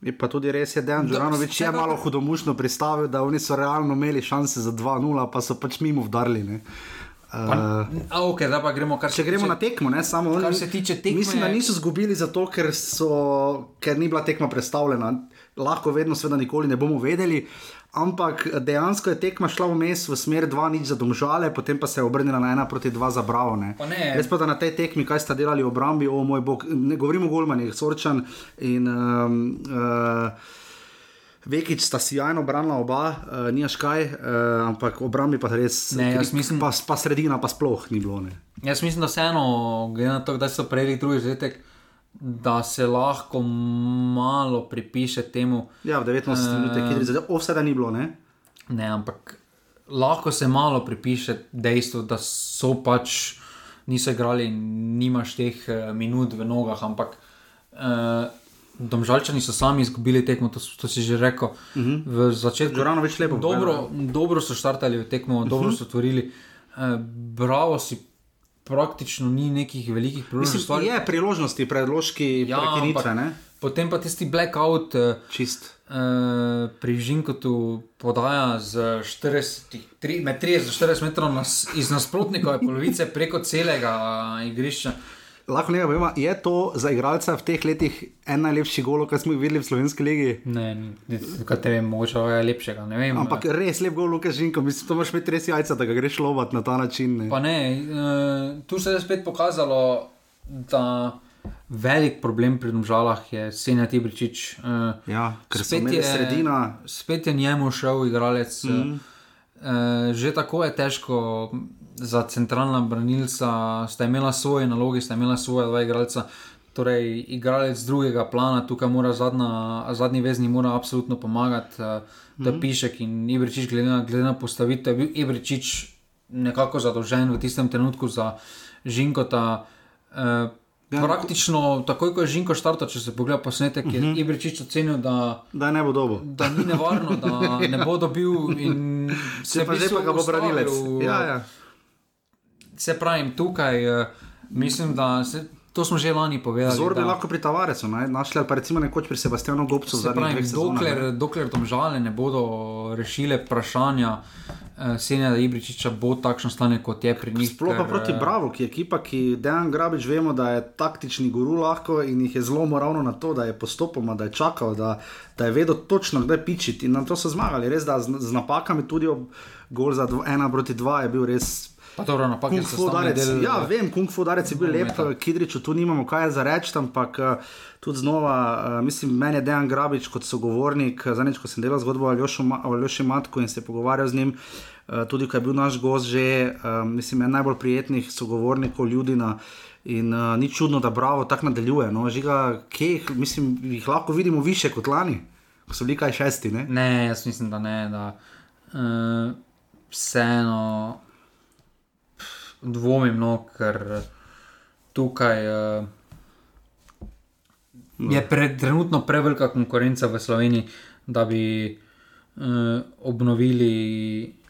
Je pa tudi res, da je Džoranovič je malo hudomušno predstavil, da oni so realno imeli šanse za 2-0, pa so pač mimo vdarili. Ne. Uh, a, okay, pa gremo, če gremo se, na tekmo, ne, samo oni, se tiče tekme, mislim, da niso izgubili zato, ker, so, ker ni bila tekma predstavljena. Lahko vedno, seveda, nikoli ne bomo vedeli. Ampak dejansko je tekma šla vmes v smer 2-0 za domžale, potem pa se je obrnila na 1-2 za bravo. Res pa da na tej tekmi, kaj sta delali v obrambi, o moj bog, ne govorimo o Golmanih, Sorčan in. Um, uh, Vekič sta si jajno branila oba, uh, ni škaj, uh, ampak obrambi pa res. Ne, jaz mislim, pa, pa sredina pa sploh ni bilo. Ne. Jaz mislim, da vseeno, glede na to, da so prejeli drugi zetek, da se lahko malo pripiše temu. Ja, v 19 minutah, ki je zdaj, vse da ni bilo. Ne? ne, ampak lahko se malo pripiše dejstvu, da so pač niso igrali nimaš teh minut v nogah. Ampak uh, domžalčani so sami izgubili tekmo, to, to si že rekel. Uh mhm. -huh. V začetku je bilo več lepo. Dobro, dobro so štartali v tekmo, uh -huh. dobro so tvorili. Uh, bravo si praktično ni nekih velikih priložnosti. Mislim, je priložnosti, predložki, ja, prekinitve. Potem pa tisti blackout, eh, čist. Uh, pri Žinkotu podaja z 40, 3, 30-40 metrov nas, iz nasprotnikove polovice preko celega uh, igrišča. Lahko nekaj povem, je to za igralca v teh letih en najlepši golo, kar smo jih videli v slovenski legi? Ne, kaj je mogoče lepšega. Vem, Ampak ne. res lep golo, Lukaš Žinko, mislim, to imaš imeti res jajca, da ga greš lovat na ta način. Ne. Pa ne, uh, tu se je spet pokazalo, da velik problem pri domžalah je Senja Tibričič. Uh, ja, ker spet je sredina. Spet je njemu šel igralec. Mm -hmm. Uh, že tako je težko za centralna branilca, sta imela svoje naloge, sta imela svoje dva igralca. Torej, igralec drugega plana, tukaj mora zadnja, zadnji vezni, mora absolutno pomagati, uh, da mm -hmm. pišek in Ibričič, glede na, glede na postavitev, je bil Ibričič nekako zadolžen v tistem trenutku za Žinkota. Uh, Ja, Praktično, takoj ko je Žinko štartal, če se pogleda posnetek, uh -huh. je mhm. Ibričič ocenil, da, da ne bo dobil. Da ni nevarno, da ne bo dobil. *laughs* Se pa zdaj pa ga bo branilec. Ja, ja se pravi, tukaj uh, mislim, da se, to smo že lani povedali. Zor bi lahko pri Tavaresu našli, ali pa recimo nekoč pri Sebastianu Gobcu. Se pravi, dokler, dokler tam žale ne bodo rešile vprašanja. Uh, Senja, da Ibričiča bo takšno stanje, kot je pri njih. Sploh pa proti eh, Bravo, ki je ekipa, ki Dejan Grabič vemo, da je taktični guru lahko in jih je zelo moralno na to, da je postopoma, da je čakal, da, da je vedel točno, kdaj pičiti. In na to so zmagali, res da z, z napakami tudi ob gol za 1 proti 2 je bil res Pa dobro, napak je Kung fu sestavni udarec. del. Ja, vem, kung fu udarec je bil lep, nogometa. Kidriču tu nimamo kaj za reči, ampak eh, tudi znova, eh, mislim, meni je Dejan Grabič kot sogovornik, eh, zadnjič, ko sem delal zgodbo o Aljoši Matku in se pogovarjal z njim, eh, tudi ko je bil naš gost že, eh, mislim, en najbolj prijetnih sogovornikov Ljudina. In uh, ni čudno, da Bravo tako nadaljuje. No, žiga, kje jih, mislim, jih lahko vidimo više kot lani, ko so bili kaj šesti. Ne? Ne, jaz mislim, da ne. Da, uh, vseeno dvomim, no, ker tukaj uh, je pre, trenutno prevelika konkurenca v Sloveniji, da bi uh, obnovili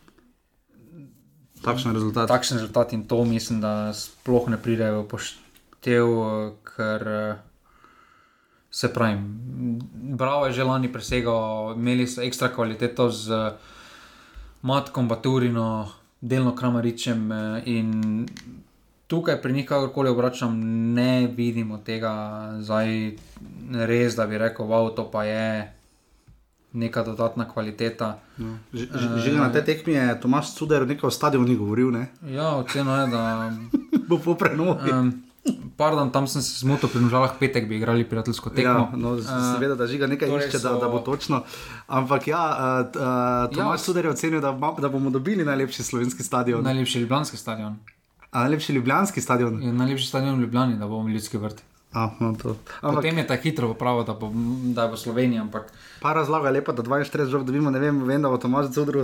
Takšen rezultat. takšen rezultat in to mislim, da sploh ne pridejo v poštev, eh, ker eh, se pravi, Bravo je že lani presegal, imeli so ekstra kvaliteto z eh, Matkom Baturino, delno Kramaričem eh, in tukaj pri njih, kakorkoli obračam, ne vidimo tega zdaj res, da bi rekel, wow, to pa je neka dodatna kvaliteta. Že, že na tej tekmi je Tomaš Cuder nekaj o stadionu govoril, ne? Ja, oceno je, da *laughs* bo po prenovi. Um, pardon, tam sem se zmotil, pri Nožalah petek bi igrali prijateljsko tekmo. Ja, no, Eh, seveda, da žiga nekaj torej išče, da, da bo so- točno. Ampak ja, uh, uh, Tomaš Ja. Cuder je ocenil, da, da bomo dobili najlepši slovenski stadion. Najlepši ljubljanski stadion. A najlepši ljubljanski stadion. Je najlepši stadion v Ljubljani, da bomo ljudski vrt. A, no. Ampak, Potem je ta hitro popravil, da, bo, da je v Sloveniji, ampak Pa razlaga je lepa, da 42 žog dobimo. Ne vem, vem da v Tomažu Cudru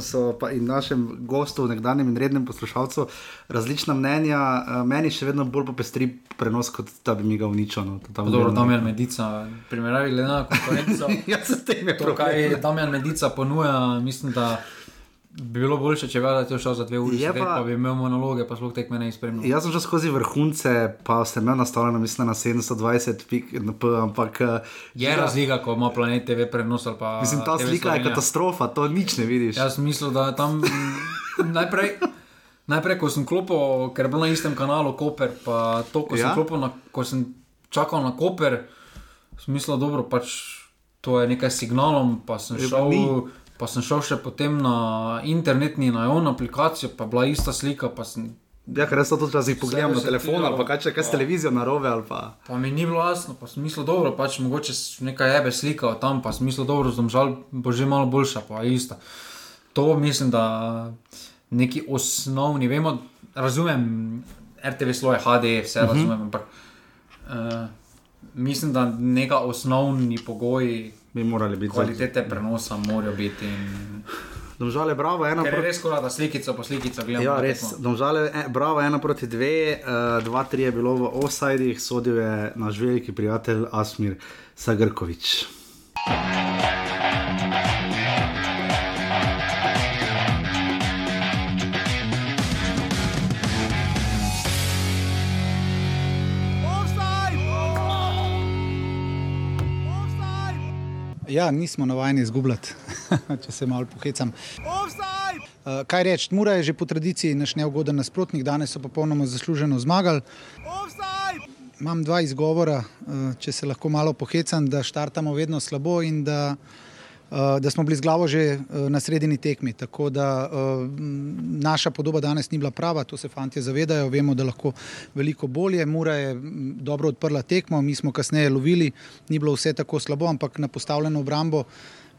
in našem gostu, nekdanjem in rednem poslušalcu, različna mnenja. Uh, meni še vedno bolj popestri prenos, kot da bi mi ga uničil. No, dobro, Damjan Medica, primerjavi glede na konkurenco. *laughs* Ja, se tem je To, kaj problem. Damjan Medica ponuja, mislim, da bi bilo boljše, če bi vedel, šel za dve uri, Je pa- pa bi imel monologe, pa sploh tekme ne izpremljal. Jaz sem šel skozi vrhunce, pa sem imel nastavljeno, mislim, na 720 pik, ampak uh, Je razlika, ko ima planet TV prenos ali pa. Mislim, ta TV slika je Slovenija. katastrofa, to nič ne vidiš. Jaz sem mislil, da je tam najprej. Najprej, ko sem klopil, ker je bil na istem kanalu Koper, pa to, ko, ja? Sem, klopil na, ko sem čakal na Koper, sem mislil, da pač to je nekaj signalom, pa sem, Je šel, ni. Pa sem šel še potem na internetni, na javno aplikacijo, pa bila ista slika, sem, Ja, ker jaz to tudi včasih pogledam na telefon ali pa kaj če kaj s televizijo narobe pa. pa mi ni bilo jasno, pa sem mislil, dobro, pač mogoče s- neka jebe slika od tam, pa sem mislil, dobro, zdomžal bo že malo boljša, pa ista. To mislim, da neki osnovni, vemo, razumem, RTV sloje HD, vse uh -huh. razumem, ampak uh, mislim, da neka osnovni pogoji Bi morali biti. kvalitete prenosa morajo biti. In, Domžale, bravo, ena proti. res skoro, da slikico po slikico gledamo. Ja, res, domžale, e, bravo, ena proti dve, uh, dva, tri je bilo v offsajdih, sodil je naš veliki prijatelj Asmir Sagrkovič. Ja, nismo navajeni izgubljati, *laughs* če se malo pohecam. Uh, kaj reči, Mura je že po tradiciji naš neugoden nasprotnik, danes so popolnoma zasluženo zmagali. Imam dva izgovora, uh, če se lahko malo pohecam, da štartamo vedno slabo in da, da smo bili z glavo že uh, na sredini tekmi. Tako da m, naša podoba danes ni bila prava, to se fanti zavedajo, vemo, da lahko veliko bolje. Mura je dobro odprla tekmo, mi smo kasneje lovili, ni bilo vse tako slabo, ampak na postavljeno obrambo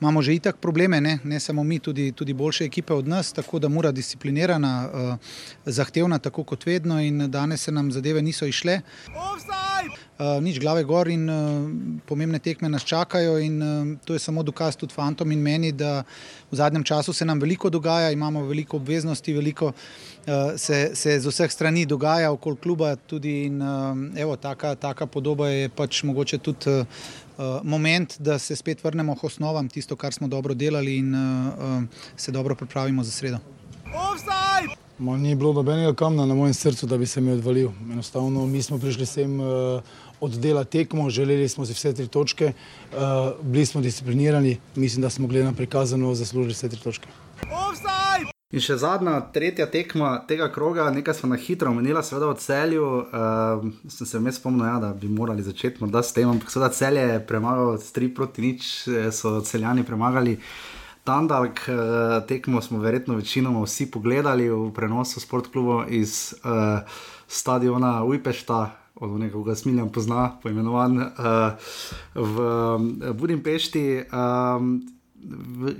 imamo že itak probleme, ne, ne samo mi, tudi, tudi boljše ekipe od nas, tako da mora disciplinirana, uh, zahtevna, tako kot vedno in danes se nam zadeve niso išle. Uh, nič glave gor in uh, pomembne tekme nas čakajo in uh, to je samo dokaz tudi fantom in meni, da v zadnjem času se nam veliko dogaja, imamo veliko obveznosti, veliko se, se z vseh strani dogaja okoli kluba tudi in evo, taka, taka podoba je pač mogoče tudi moment, da se spet vrnemo k osnovam, tisto, kar smo dobro delali in se dobro pripravimo za sredo. Ma, ni bilo nobenega kamna na mojem srcu, da bi se mi odvalil. Enostavno, mi smo prišli sem uh, oddelati tekmo, želeli smo si vse tri točke, uh, bili smo disciplinirani, mislim, da smo glede na prikazano zaslužili vse tri točke. In še zadnja, tretja tekma tega kroga, nekaj smo na hitro omenili, seveda v celju. Uh, sem se vmes spomnil, ja, da bi morali začeti morda s tem, ampak seveda celje je premagal s 3 proti nič, eh, so celjani premagali. Tandalk, uh, tekmo smo verjetno večinoma vsi pogledali v prenosu sportkluba iz uh, stadiona Ujpešta, od nekoga smiljam pozna, poimenovan uh, v Budimpešti. Um,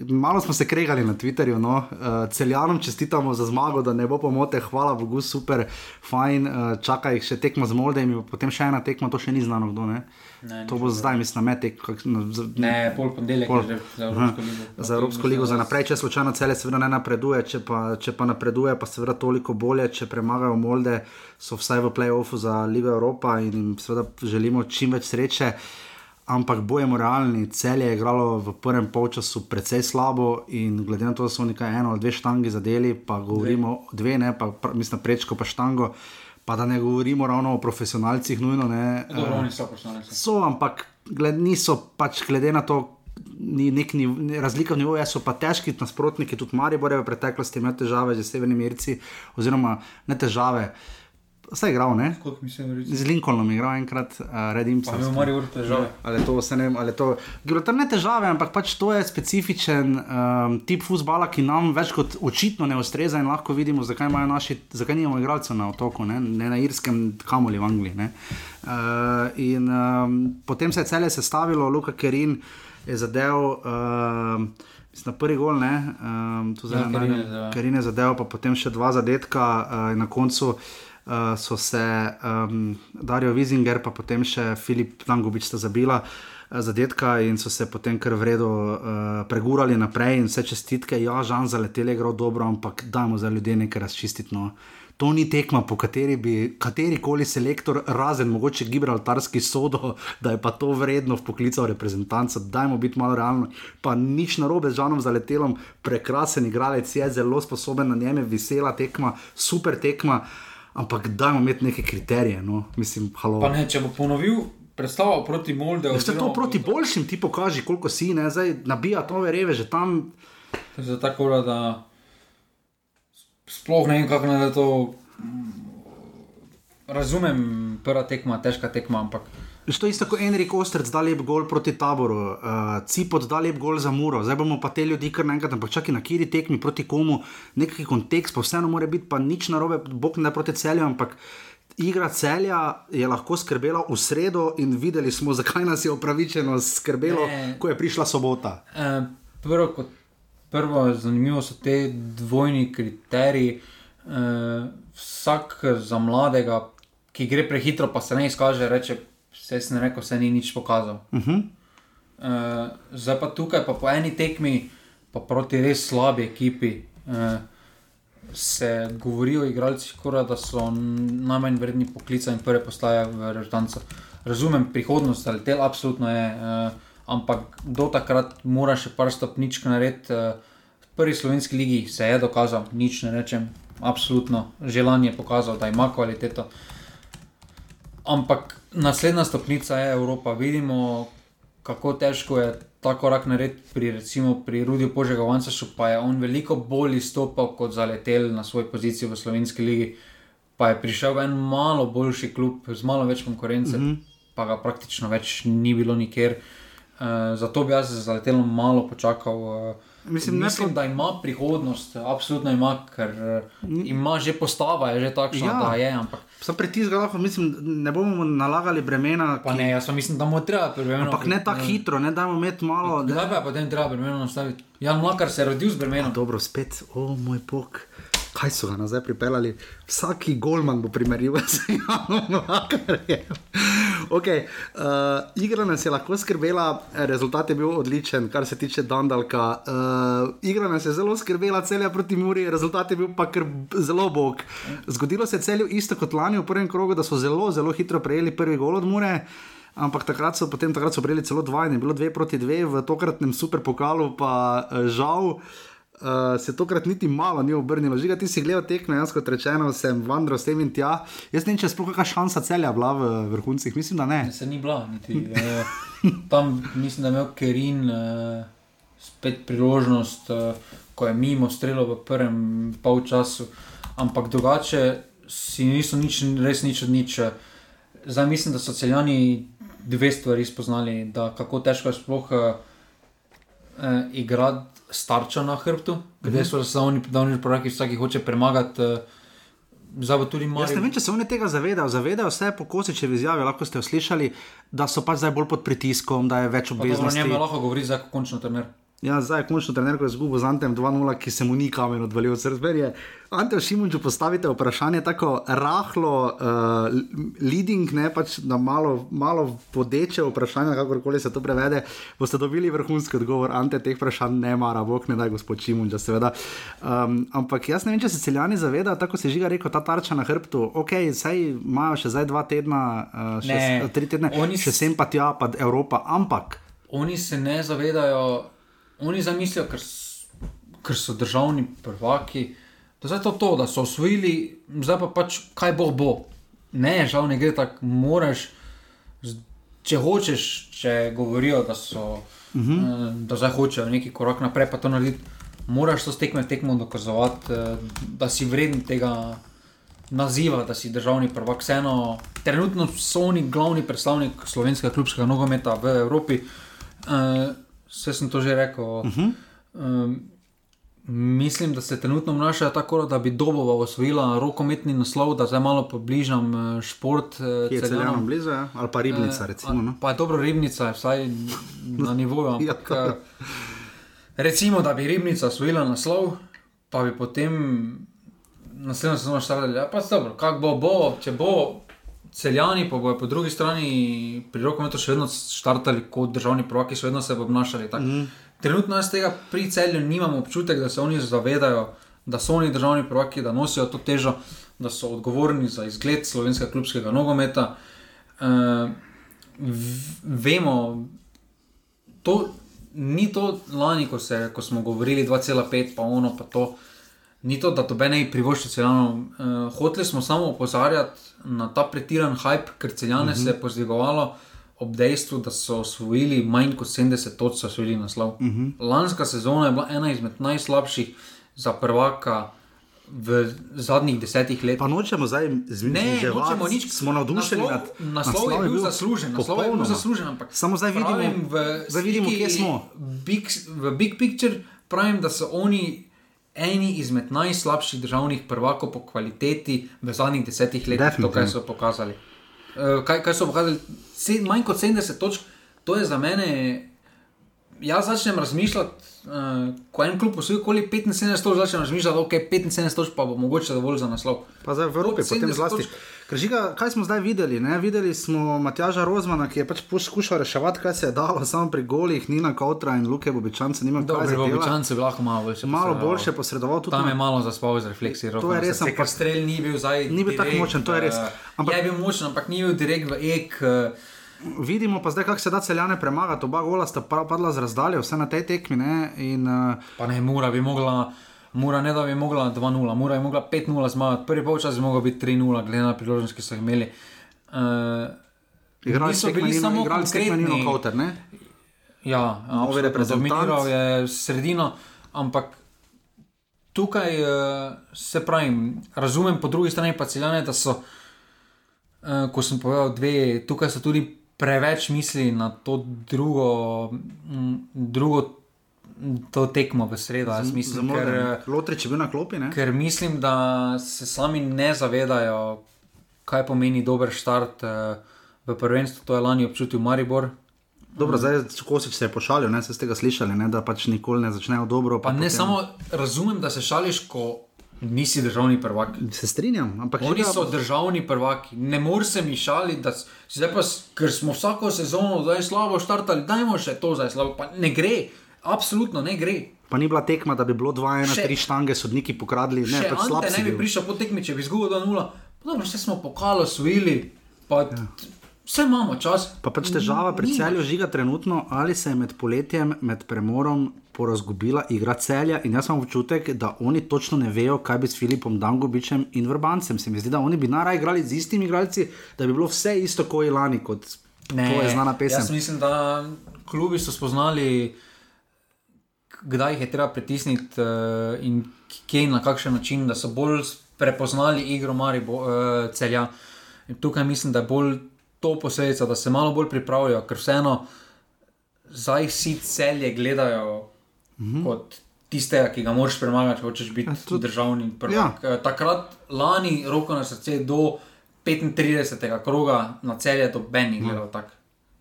Malo smo se kregali na Twitterju, no. uh, celjanom čestitamo za zmago, da ne bo pomote, hvala Bogu, super, fajn, uh, čaka jih še tekmo z Moldejem, potem še ena tekma, to še ni znano kdo. Ne? Ne, to bo zdaj, mislim, na metek. No, ne, pol ponedeljek pol. za Evropsko ligo. Za Evropsko ligo, za naprej, če slučajno cele seveda ne napreduje, če pa, če pa napreduje, pa seveda toliko bolje, če premagajo Molde, so vsaj v play-offu za Ligo Evropa in jim seveda želimo čim več sreče. Ampak bojemo realni, cel je igralo v prvem polčasu precej slabo in glede na to, da so nekaj eno ali dve štangi zadeli, pa govorimo dve, ne, pa mislim, prečko pa štango. Pa da ne govorimo ravno o profesionalcih, nujno ne. Dobro, oni so profesionalci. So, ampak gled, niso pač glede na to, ni nek ni, razlika v nivoju, so pa težki nasprotniki, tudi Maribor je v preteklosti imel težave z Severnimi Irci, oziroma ne težave. Uh, Vse je igral, ne? Z Lincolnom je igral enkrat, uh, redim se. Imel je ure težave. Ali to vse ne, ali to. Gre tam ne težave, ampak pač to je specifičen um, tip futbola, ki nam več kot očitno ne ustreza in lahko vidimo, zakaj imajo naši, zakaj nimamo igralcev na otoku, ne, ne na Irskem, kamoli v Angliji. Uh, in um, potem se je celje sestavilo, Luka Kerin je zadev. Uh, Na prvi gol, ne, um, tu zdaj ja, ne, ker je zadeval, pa potem še dva zadetka, uh, na koncu uh, uh, so se um, Darijo Vizinger, pa potem še Filip Langovič sta zabila. Eh, zadetka in so se potem kar vredno uh, pregurali naprej, in vse čestitke, ja, žan za letele gre dobro, ampak dajmo za ljudi nekaj razčistiti. No. To ni tekma, po kateri bi katerikoli selektor, razen mogoče Gibraltarski sodo, *laughs* da je pa to vredno v poklical reprezentanca. Dajmo biti malo realni. Pa nič narobe z žanom za letelom, prekrasen igralec je zelo sposoben na njeme, vesela tekma, super tekma. Uh, ampak dajmo imeti neke kriterije. No? Mislim, ne, če bo ponovil. Predstava proti Moldevu. Če to proti boljšim ti pokaži, koliko si, ne, zdaj nabija to verjeve, že tam. Zdaj, tako da sploh ne vem, kako naj to razumem. Prva tekma, težka tekma, ampak. To je isto kot Enrik Ostrec, da lep gol proti taboru, uh, Cipot da lep gol za muro, zdaj bomo pa te ljudi kar naenkrat, ampak čakaj na kiri tekmi proti komu, neki kontekst, pa vseeno mora biti, pa nič narobe, bog ne proti celju, ampak igra celja je lahko skrbela v sredo in videli smo, *laughs* zakaj nas je upravičeno skrbelo, ne. ko je prišla sobota. Uh, prvo, kot, prvo, zanimivo so te dvojni kriteriji. Uh, vsak za mladega, ki gre prehitro, pa se ne izkaže, reče vse sem rekel, vse ni nič pokazal. Uh -huh. uh, zdaj pa tukaj, pa po eni tekmi, pa proti res slabi ekipi, uh, se govorijo igralci, kora, da so najmanj vredni poklica in prve postaje v režirancu. Razumem prihodnost, ali te absolutno je, uh, ampak do takrat mora še par stopničk narediti. Uh, v prvi slovenski ligi se je dokazal, nič ne rečem. Absolutno, želanje je pokazalo, da ima kvaliteto. Ampak naslednja stopnica je Evropa. Vidimo, kako težko je ta korak narediti pri, recimo, pri Rudiju Požegovancu, pa je on veliko bolj izstopal kot zaletel na svoji poziciji v Slovenski ligi. Pa je prišel v en malo boljši klub, z malo več konkurence, mm -hmm. pa ga praktično več ni bilo nikjer. Uh, zato bi jaz za letelom malo počakal. Uh, Mislim, Mislim da ima prihodnost, absolutno ima, ker eh, ima že postava, je že takšna, ja. da je. Ampak... Sam pritisk, lahko, mislim, ne bomo nalagali bremena. Ki... Ne, jaz mislim, da mu treba bremena. Ampak ne tako hitro, ne dajmo imeti malo. Da, pa je potem treba bremena nastaviti. Jan Mlakar se je rodil z bremenom. Dobro, spet, o oh, moj bog kaj so ga nazaj pripeljali, vsaki golman bo primerjal *laughs* z Janom Makarjem. Okay, uh, igra nas je lahko skrbela, rezultat je bil odličen, kar se tiče Dandalka. Uh, igra nas je zelo skrbela, celja proti Muri, rezultat je bil pa zelo bog. Zgodilo se je celju isto kot lani v prvem krogu, da so zelo, zelo hitro prejeli prvi gol od Mure. Ampak takrat so, takrat so prejeli celo dva in je bilo dve proti dve v tokratnem super pokalu, pa uh, žal. Uh, uh, se tokrat niti malo ni obrnilo. Žiga, ti si gledal tekme, jaz kot rečeno, sem vandral s tem in tja. Jaz ne vem, če sploh kakšna šansa celja bila v vrhuncih, mislim, da ne. Se ni bila, niti. Eh, tam mislim, da je imel Kerin eh, spet priložnost, eh, ko je mimo strelo v prvem polčasu, ampak drugače si niso nič, res nič od nič. Zdaj mislim, da so celjani dve stvari spoznali, da kako težko je sploh eh, igrati starča na hrbtu, kde so se oni prvaki, vsak jih hoče premagati. Uh, Zdaj bo tudi malo. Jaz ne vem, če se oni tega zavedajo. Zavedajo se, po kosičevi izjavi, lahko ste slišali, da so pač zdaj bolj pod pritiskom, da je več obveznosti. O njem lahko govori, ko končno trener. Ja, zdaj je končno trener, ko je zgubil z Antem 2-0, ki se mu ni kamen odvalil. Srberje. Ante Šimunču postavite vprašanje tako rahlo, uh, leading, ne pač na malo, malo podeče vprašanje, kakorkoli se to prevede, boste dobili vrhunski odgovor. Ante teh vprašanj ne mara, bog ne daj gospod Šimunča, seveda. Um, ampak jaz ne vem, če se celjani zavedajo, tako se žiga rekel, ta tarča na hrbtu. Ok, sej imajo še zdaj dva tedna, uh, še ne, tri tedne, oni še sem pa tja, pa Evropa, ampak. Oni se ne zavedajo oni zamislijo, ker, ker so državni prvaki, da, to to, da so osvojili, zdaj pa pač kaj bo bo. Ne, žal ne gre tako, moraš, če hočeš, če govorijo, da, so, uh mhm. eh, -huh. da zdaj hočejo neki korak naprej, pa to narediti, moraš to stekme tekmo dokazovati, eh, da si vreden tega. Naziva, da si državni prvak, vseeno, trenutno so oni glavni predstavnik slovenskega klubskega nogometa v Evropi. Uh, Vse sem to že rekel. Uh -huh. um, mislim, da se trenutno obnašajo tako, da bi Dobova osvojila rokometni naslov, da zdaj malo pobližam uh, šport. Uh, je zelo blizu, ja? ali pa ribnica. Uh, recimo, no? Pa je dobro ribnica, vsaj *laughs* na nivoju. Ampak, ja, recimo, da bi ribnica osvojila naslov, pa bi potem naslednjo sezono štartali. Ja, pa dobro, kako bo, bo, če bo. Celjani pa bojo po drugi strani pri rokometu še vedno štartali kot državni prvaki, še vedno se bodo obnašali tako. Mm. Trenutno jaz tega pri celju nimam občutek, da se oni zavedajo, da so oni državni prvaki, da nosijo to težo, da so odgovorni za izgled slovenskega klubskega nogometa. Uh, vemo, to ni to lani, ko, se, ko smo govorili 2,5, pa ono pa to ni to, da to bene privošči celjano. Uh, hoteli smo samo opozarjati na ta pretiran hype, ker celjane uh -huh. se je mhm. pozdigovalo ob dejstvu, da so osvojili manj kot 70 točk, so osvojili naslov. Uh mhm. -huh. Lanska sezona je bila ena izmed najslabših za prvaka. V zadnjih desetih letih. Pa nočemo zdaj zmeniti, nič. Smo navdušeni nad tem. Naslov je bil zaslužen, naslov je bil zaslužen. Ampak samo zdaj vidimo, v, zdaj vidimo kje smo. Big, v Big Picture pravim, da so oni eni izmed najslabših državnih prvakov po kvaliteti v zadnjih desetih letih, to, kaj so pokazali. Uh, kaj, kaj so pokazali? Se, manj kot 70 točk, to je za mene. Jaz začnem razmišljati, uh, ko en klub posvoji okoli 75 točk, začnem razmišljati, okay, 75 točk pa bo mogoče dovolj za naslov. Pa zdaj v Evropi, potem zlasti. Kržiga, kaj smo zdaj videli? Ne? Videli smo Matjaža Rozmana, ki je pač poskušal reševati, kaj se je dalo, samo pri golih, Nina Kautra in Luke Bobičance. Dobro, Bobičance je lahko malo boljše. Malo boljše posredoval tudi. Tam je malo zaspal z refleksijo. To je res. Ampak strelj ni bil zdaj. Ni bil tako močen, to je res. Ampak, je bil močen, ampak ni bil direkt v ek. Uh, Vidimo pa zdaj, kako se da celjane premagati. Oba gola sta padla z razdaljo, vse na tej tekmi. Ne? In, uh, pa ne, mora bi mogla. Mora ne da bi mogla 2-0, mora je mogla 5-0 zmagati, prvi polčas bi mogla biti 3-0, glede na priložnost, ki so jih imeli. Uh, igrali so bili samo konkretni kauter, ne? Ja, dominiral je sredino, ampak tukaj uh, se pravi, razumem po drugi strani pa celjane, da so, uh, ko sem povedal dve, tukaj so tudi preveč misli na to drugo, m, drugo to tekmo v sredo. Mislim, ker, Lotri, če bi na klopi. Ne? Ker mislim, da se sami ne zavedajo, kaj pomeni dober start uh, v prvenstvu. To je lani občutil Maribor. Dobro, zdaj, ko si se pošalil, ne, ste ga slišali, ne, da pač nikoli ne začnejo dobro. Pa pa ne potem... samo razumem, da se šališ, ko nisi državni prvak. Se strinjam, ampak oni so pa... državni prvaki. Ne moreš se mi šaliti, da zdaj pa, ker smo vsako sezono zdaj slabo štartali, dajmo še to zdaj slabo. Pa ne gre. Absolutno ne gre. Pa ni bila tekma, da bi bilo 2-1-3 štange, sodniki pokradili. Ne, pač slabo. Ne bi prišel po tekmi, če bi izgubil 2-0. Dobro, vse smo pokalo, svili. Pa... Ja. Vse imamo čas. Pa pač težava pri celju žiga trenutno, ali se je med poletjem, med premorom porazgubila igra celja. In jaz imam občutek, da oni točno ne vejo, kaj bi s Filipom Dangobičem in Vrbancem. Se mi zdi, da oni bi naraj igrali z istimi igralci, da bi bilo vse isto kot lani, kot ne, to je znana pesem. Jaz mislim, da klubi so spoznali kdaj jih je treba pritisniti uh, in kje in na kakšen način, da so bolj prepoznali igro Marijo uh, eh, celja. In tukaj mislim, da je bolj to posledica, da se malo bolj pripravijo, ker vseeno zdaj vsi celje gledajo -hmm. kot tistega, ki ga moraš premagati, če hočeš biti tudi državni prvak. Ja. Takrat, lani, roko na srce, do 35. kroga na cel je to Benny gledal ja.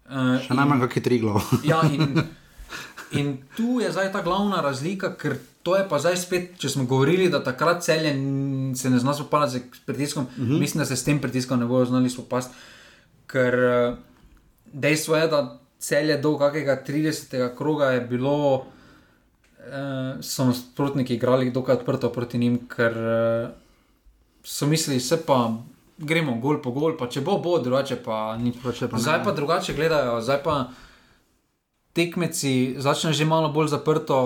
Uh, Še najmanj, kako je tri glav. *laughs* ja, in, *laughs* in tu je zdaj ta glavna razlika, ker to je pa zdaj spet, če smo govorili, da takrat celje se ne zna spopasti z pritiskom, uh mhm. -huh. mislim, da se s tem pritiskom ne bodo znali spopasti. Ker uh, dejstvo je, da celje do kakega 30. kroga je bilo, uh, so nasprotniki igrali dokaj odprto proti njim, ker uh, so mislili, se pa gremo gol po gol, pa če bo, bo drugače pa ni. Zdaj pa drugače gledajo, zdaj pa tekmeci začnejo že malo bolj zaprto.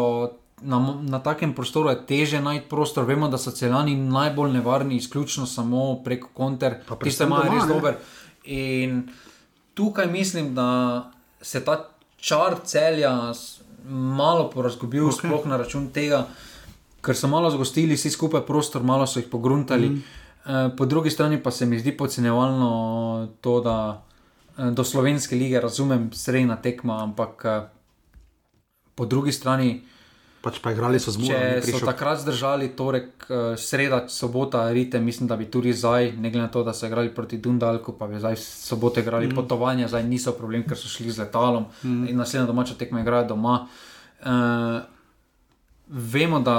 Na, na takem prostoru je teže najti prostor. Vemo, da so celani najbolj nevarni, izključno samo preko konter, ki se imajo res dober. In tukaj mislim, da se ta čar celja malo porazgubil, okay. sploh na račun tega, ker so malo zgostili vsi skupaj prostor, malo so jih pogruntali. Mm. Eh, po drugi strani pa se mi zdi podcenjevalno to, da eh, do slovenske lige razumem srednja tekma, ampak eh, po drugi strani. Pač pa igrali so zelo. Če so takrat zdržali, torek, sreda, sobota, rite, mislim, da bi tudi zdaj, ne glede na to, da so igrali proti Dundalku, pa bi zdaj soboto igrali mm. potovanja, zdaj niso problem, ker so šli z letalom mm. in naslednja domača tekma igrajo doma. Uh, vemo, da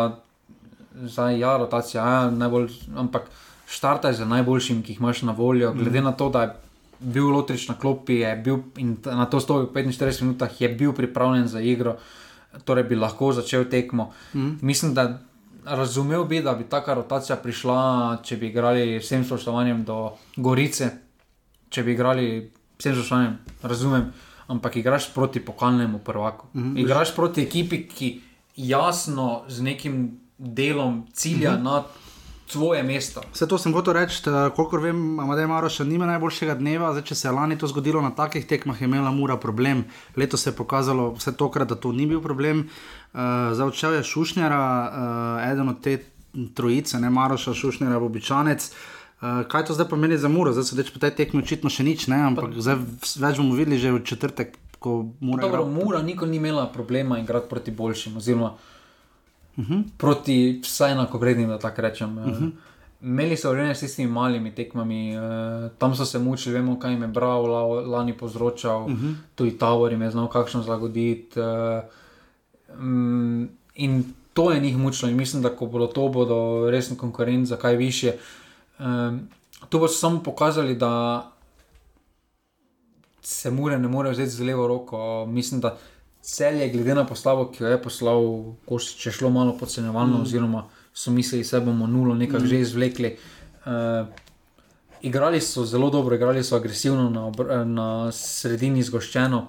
zdaj ja, rotacija, ja, najbolj, ampak štartaj z najboljšim, ki jih imaš na voljo. Glede mm. na to, da je bil Lotrič na klopi bil, in na to stoji v 45 minutah, je bil pripravljen za igro, torej bi lahko začel tekmo. Mm. Mislim, da razumel bi, da bi taka rotacija prišla, če bi igrali vsem spoštovanjem do Gorice, če bi igrali vsem spoštovanjem, razumem. Ampak igraš proti pokalnemu prvaku. Mm -hmm. Igraš proti ekipi, ki jasno z nekim delom cilja mm -hmm. na svoje mesto. Vse to sem hotel reči, koliko vem, da ima Maroša nima najboljšega dneva. Zdaj, če se je lani to zgodilo na takih tekmah, je imela Mura problem. Leto se je pokazalo vse tokrat, da to ni bil problem. Uh, za odšel je Šušnjara, uh, eden od te trojice, ne Maroša, Šušnjara, Bobičanec. Uh, kaj to zdaj pomeni za Muro? Zdaj so reči po tej tekmi očitno še nič, ne? ampak zdaj več bomo videli že v četrtek. Mura, Dobro, Mura nikoli ni imela problema igrati proti boljšim. Oziroma, uh -huh. proti vsaj enakovrednim, da tako rečem. Uh -huh. Imeli so vreme s tistimi malimi tekmami, uh, tam so se mučili, vemo, kaj jim je bral, lani povzročal, uh -huh. tudi Tower jim je znal, kakšno zlagoditi. Uh, um, in to je njih mučilo, in mislim, da ko bodo to, bodo resni konkurenci za kaj više. Um, to bo samo pokazali, da se mure ne more vzeti z levo roko. Mislim, da cel je, glede na poslavo, ki jo je poslal, če je šlo malo podcenjevalno, mm. oziroma so mislili, da bomo nulo nekako mm. že izvlekli. Uh, igrali so zelo dobro, igrali so agresivno, na, na sredini zgoščeno.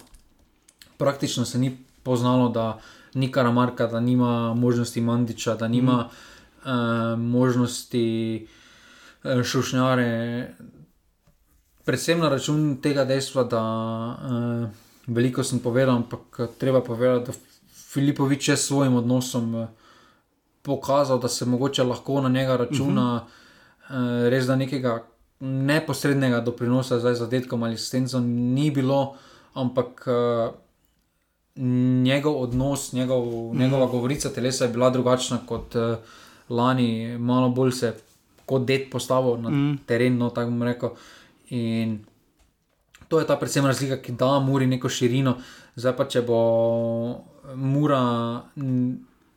Praktično se ni poznalo, da ni karamarka, da nima možnosti mandiča, da nima mm. uh, možnosti uh, šušnjare. Predvsem na račun tega dejstva, da uh, veliko sem povedal, ampak eh, treba povedati, da Filipovič je s svojim odnosom eh, pokazal, da se mogoče lahko na njega računa, uh -huh. res da nekega neposrednega doprinosa zdaj za detkom ali asistenco ni bilo, ampak njegov odnos, njegov, uh -huh. njegova govorica telesa je bila drugačna kot lani, malo bolj se kot det postavil na uh -huh. teren, no tako bom rekel. In to je ta predvsem razlika, ki da Muri neko širino. Zdaj pa, če bo Mura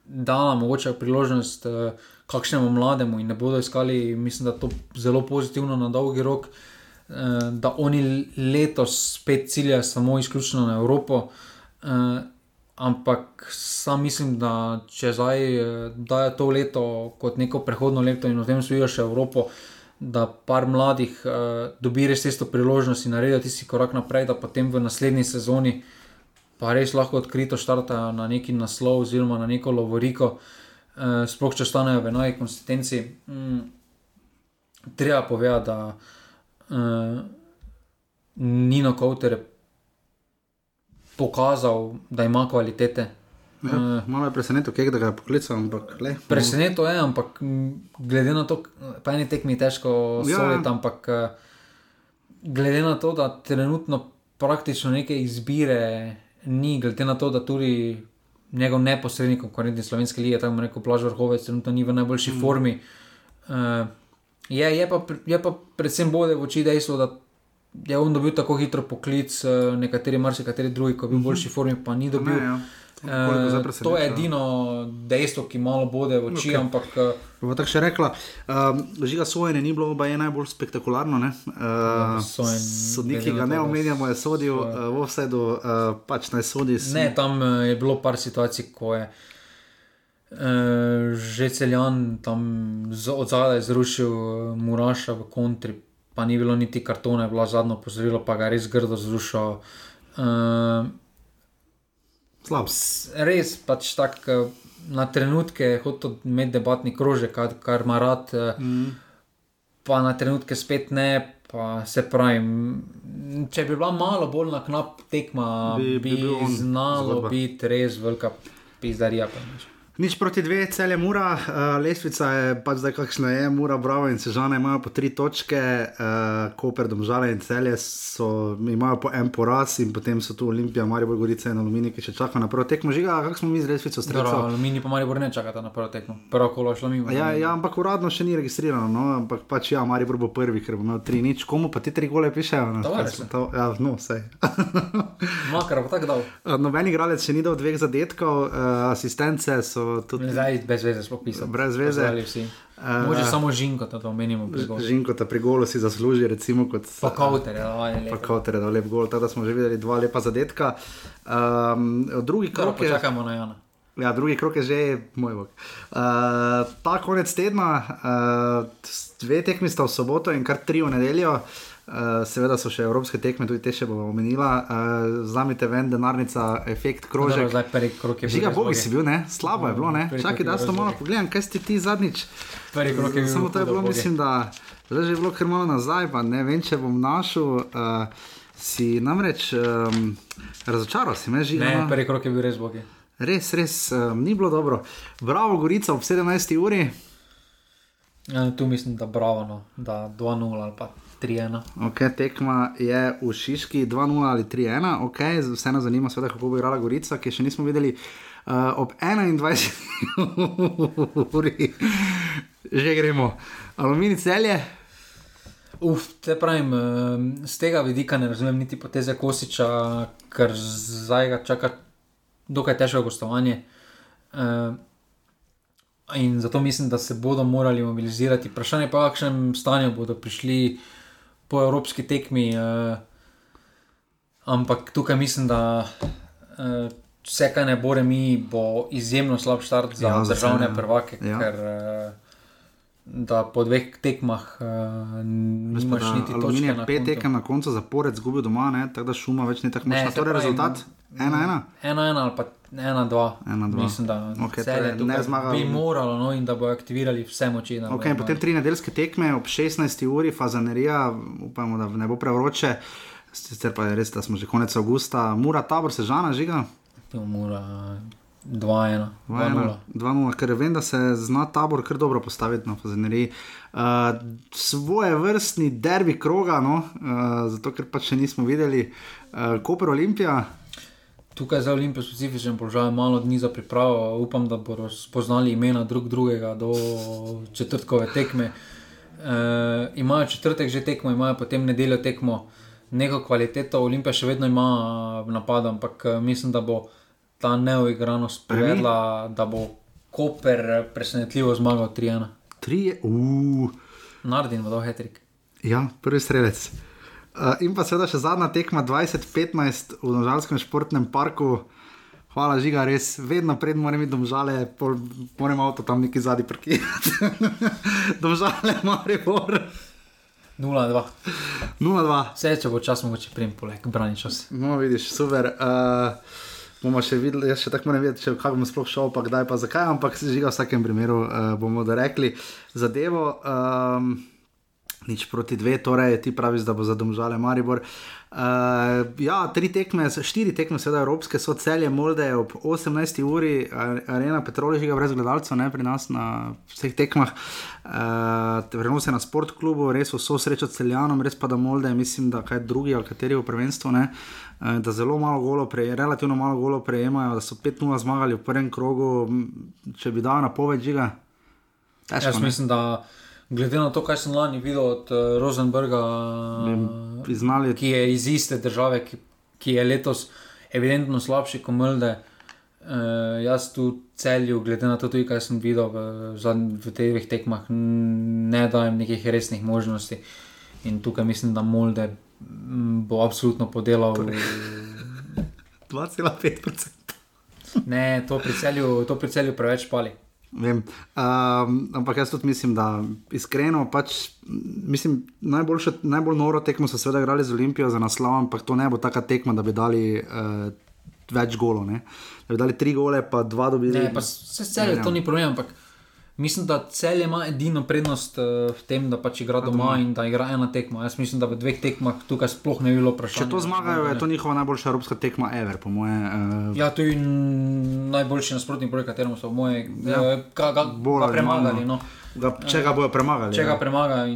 dala mogoče priložnost uh, kakšnemu mlademu in ne bodo iskali, mislim, da to zelo pozitivno na dolgi rok, uh, da oni letos spet ciljajo samo izključno na Evropo. Uh, ampak sam mislim, da če zdaj dajo to leto kot neko prehodno leto in v tem svojo še Evropo, uh, da par mladih uh, dobi res isto priložnost in naredi tisti korak naprej, da potem v naslednji sezoni pa res lahko odkrito štartajo na neki naslov oziroma na neko lovoriko, uh, sploh če stanejo v enoji konsistenci. Mm, treba povedati, da uh, Nino Kauter je pokazal, da ima kvalitete. Ja, uh, malo je presenečen, da ga je poklical. Presenečen je, ampak glede na to, pa eni tekmi težko ja. soditi, ampak uh, glede na to, da trenutno praktično neke izbire ni, glede na to, da tudi njegov neposredni konkurent iz slovenske lige, tako rekel Plaž Vrhovec, trenutno ni v najboljši mm. formi. Uh, je, je, pa, je pa predvsem bode v oči dejstvo, da je on dobil tako hitro poklic, uh, nekateri, marsikateri drugi, ko je bil v -hmm. boljši formi, pa ni dobil. Ne, ja. Uh, to je edino dejstvo, ki malo bode v oči. Okay. Ampak, uh, tako še rekla, uh, žiga sojenje ni bilo, pa je najbolj spektakularno. Uh, Sodnik, ki ga ne omenjamo, je sodil uh, v vse do uh, pač naj sodi. Ne, tam uh, je bilo par situacij, ko je. Uh, že celjan tam od zadaj zrušil uh, Muraša v kontri, pa ni bilo niti kartona, je bilo zadnjo pozorilo, pa ga je res grdo zrušil. Uh, Slab. Res pač tako na trenutke hotel imeti debatni krožek, kar, kar ima rad, mm. pa na trenutke spet ne. Se pravi, če bi bila malo bolj na knap tekma, bi, bi, bi znalo biti res velika pizdarija. Nič proti dve, celje mura, uh, lestvica je pač zdaj kakšna je, mura, bravo in sežane imajo po tri točke, uh, Koper, domžale in celje so, imajo po en poraz in potem so tu Olimpija, Marijo Gorica in Aluminij, ki še čakajo na prvo tekmo. Žiga, kako smo mi z lestvico streljali? Aluminij pa Marijo ne čakata na prvo tekmo, prvo kolo šlo mimo. Ja, ja, ampak uradno še ni registrirano, no, ampak pač ja, Marijo bo prvi, ker bo imel tri nič, komu pa ti tri gole pišejo? No, to, ja, no, vse. Makar, pa tako dal. *laughs* Uh, noben igralec še ni dal dveh zadetkov, uh, asistence so tudi. Zdaj, brez veze smo pisali. Brez veze. Uh, Može samo žinko, da omenimo. Žinko, da pri golu si zasluži, recimo kot. Pa lepo. Pa kautere, da lep gol. Tada smo že videli dva lepa zadetka. Um, drugi krok je. Čakamo na Jana. Ja, drugi krok je že moj bog. Uh, ta konec tedna, uh, dve tekmi sta v soboto in kar tri v nedeljo. Uh, seveda so še evropske tekme, tudi te še bomo omenila. Uh, Zamite ven, denarnica, efekt krožja. Zdaj prvi krok je bil. Žiga, bogi si bil, ne? Slabo je bilo, ne? Čakaj, da sem malo pogledal, kaj si ti zadnjič. Prvi krok je bil. Samo to je bilo, mislim, da zdaj je bilo kar malo nazaj, pa ne vem, če bom našel. Uh, si namreč um, razočaral, si me že. Ne, prvi krok je bil res bogi. Res, res, um, ni bilo dobro. Bravo, Gorica ob 17. uri. Ja, tu mislim, da bravo, no, da 2-0 ali pa 3-1. Okay, tekma je v Šiški 2-0 ali 3-1. Okay, vse nas zanima, seveda, kako bo igrala Gorica, ki še nismo videli. Uh, ob 21. uri *laughs* že gremo, aluminij celje. Uf, te pravim, z tega vidika ne razumem niti poteze Kosiča, ker zdaj ga čaka dokaj težko gostovanje. Uh, in zato mislim, da se bodo morali mobilizirati. Vprašanje pa je, v kakšnem stanju bodo prišli po evropski tekmi. Uh, ampak tukaj mislim, da uh, vse, kar ne bo remi, bo izjemno slab start za ja, državne prvake. Ja. Ker, uh, Da po dveh tekmah uh, nimaš niti točke. Aluminij pet tekem na koncu zapored zgubil doma, ne? tako da šuma več ni tako močna. Torej rezultat? Ena, ena? Ena, ena ali pa ena, dva. Ena, dva. Mislim, da okay, torej ne zmaga. Bi moralo, no, in da bo aktivirali vse moči. Okay, potem tri nedeljske tekme ob 16. uri, fazanerija, upamo, da ne bo prevroče. Sicer pa je res, da smo že konec avgusta, mura tabor se žana žiga. Mura 2-1. 2-0, ker vem, da se zna tabor kar dobro postaviti na Fazeneriji. Uh, svoje vrstni derbi kroga, no, uh, zato ker pa še nismo videli, uh, Koper Olimpija. Tukaj za Olimpijo specifičen položaj, malo dni za pripravo. Upam, da bodo spoznali imena drug drugega do četrtkove tekme. Uh, imajo četrtek že tekmo, imajo potem nedeljo tekmo, neko kvaliteto. Olimpija še vedno ima napad, ampak mislim, da bo ta neuigranost povedala, da bo Koper presenetljivo zmagal 3-1. 3-1. Naredil bo Hetrik. Ja, prvi strelec. Uh, in pa seveda še zadnja tekma 2015 v Nožalskem športnem parku. Hvala, žiga, res, vedno pred moram iti domžale, moram avto tam neki zadnji parkirati. *laughs* domžale, mare, bor. 0-2. 0-2. Vse, če bo čas, mogoče prim poleg, brani čas. No, vidiš, super. Uh, bomo še videli, jaz še tako ne vem, če kako bomo sploh šel, pa kdaj pa zakaj, ampak se žiga v vsakem primeru, uh, bomo da rekli zadevo. Um, Nič proti dve, torej ti praviš, da bo zadomžale Maribor. Uh, ja, tri tekme, štiri tekme, sedaj evropske, so celje Molde ob 18. uri, arena Petroližiga brez gledalcev, ne pri nas na vseh tekmah. Uh, Prenose na sport klubu, res so srečo celjanom, res pa da Molde, mislim, da kaj drugi ali kateri v prvenstvu, ne, uh, da zelo malo golo, pre, relativno malo golo prejemajo, da so 5-0 zmagali v prvem krogu, če bi dal napoved žiga. Težko, Jaz mislim, da glede na to, kaj sem lani videl od uh, Rosenberga, priznali, ki je iz iste države, ki, ki je letos evidentno slabši kot Mlde. Uh, jaz tu celju, glede na to, tudi, kaj sem videl v, v teh dveh tekmah, ne dajem nekih resnih možnosti. In tukaj mislim, da Molde bo absolutno podelal. *laughs* 2,5%. Ne, to pri celju preveč pali. Vem. Um, ampak jaz tudi mislim, da iskreno, pač, mislim, najboljše, najbolj noro tekmo so seveda igrali z Olimpijo za naslov, ampak to ne bo taka tekma, da bi dali uh, več golo. Ne? Da bi dali tri gole, pa dva dobili. Ne, pa se vse, to ni problem, ampak Mislim, da cel ima edino prednost uh, v tem, da pač igra doma in da igra ena tekma. Jaz mislim, da v dveh tekmah tukaj sploh ne bi bilo vprašanje. Če to zmagajo, je to njihova najboljša evropska tekma, ever, po moje. Uh... Ja, to je najboljši nasprotnik, proti kateremu so moje, ja. uh, ga, ga, ga premagali. No. Ga, če ga bojo premagali. Če ja. ga premagajo.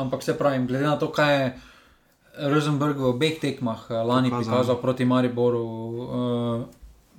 Ampak se pravi, glede na to, kaj je Rosenberg v obeh tekmah lani pokazal proti Mariboru, uh,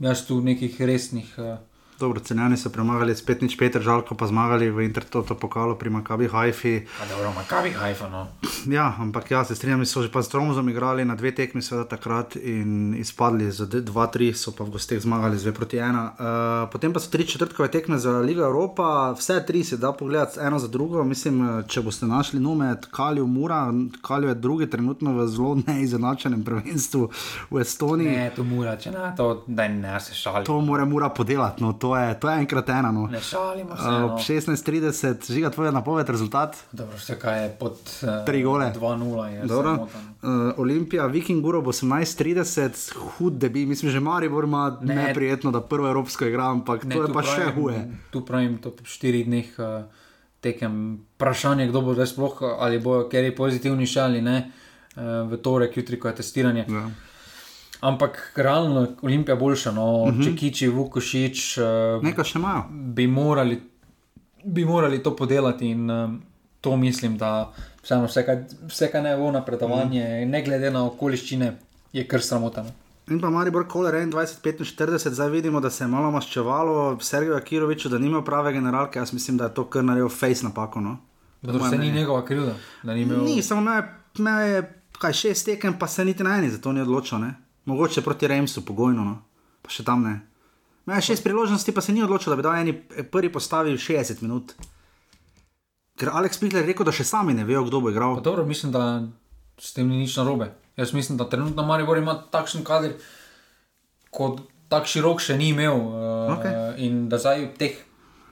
jaz tu nekih resnih. Uh, Dobro, cenjani so premagali spet nič, Peter, žalko pa zmagali v Intertoto pokalo pri Makabi Haifi. Dobro, Makabi Haifa, no. *clears throat* Ja, ampak ja, se strinjam, so že pa s Tromozom igrali na dve tekmi, seveda takrat in izpadli za 2-3, so pa v gosteh zmagali z 2 proti 1. Uh, eh, potem pa so tri četrtkove tekme za Ligo Evropa, vse tri se da pogledati eno za drugo. Mislim, če boste našli numet Kalju Mura, Kalju je drugi trenutno v zelo neizenačenem prvenstvu v Estoniji. Ne, to mora, če ne, to da ne se šali. To mora mura podelati. No, to je, to je enkrat ena. No. Ne šalimo se. Uh, 16:30, žiga tvoj napoved, rezultat. Dobro, vse kaj je pod uh, eh, 3 gole. 2-0. Uh, Olimpija, Viking Uro bo 18:30, hud debi, mislim, že Maribor ima ne. neprijetno, da prvo evropsko igra, ampak ne, to je pa pravim, še huje. Tu pravim, to po štirih dneh. Uh, Tekem vprašanje, kdo bo zdaj sploh, ali bojo, ker je pozitivni šali, ne, v torek, jutri, ko je testiranje. Ja. Ampak realno je Olimpija boljša, no, uh mhm. -huh. če kiči, vukošič. Uh, Nekaj še imajo. Bi morali, bi morali to podelati in uh, to mislim, da vseeno vse, vse kar ne bo napredovanje, uh mhm. -huh. ne glede na okoliščine, je kar sramotno. In pa Maribor Koler 21-45, zdaj vidimo, da se je malo maščevalo Sergeju Kiroviču, da ni imel prave generalke. Jaz mislim, da je to kar naredil face napako. No. Da se ni njegova krivda. Ni, imel... ni, samo me je, kaj šest tekem, pa se niti na eni, zato ni odločil. Mogoče proti Remsu, pogojno, no. pa še tam ne. Imel je šest priložnosti, pa se ni odločil, da bi dal eni prvi postavil 60 minut. Ker Aleks Pitler je rekel, da še sami ne vejo, kdo bo igral. Pa dobro, mislim, da s tem ni nič narobe. Jaz mislim, da trenutno Maribor ima takšen kader, kot tak širok še ni imel. Uh, okay. In da zdaj v teh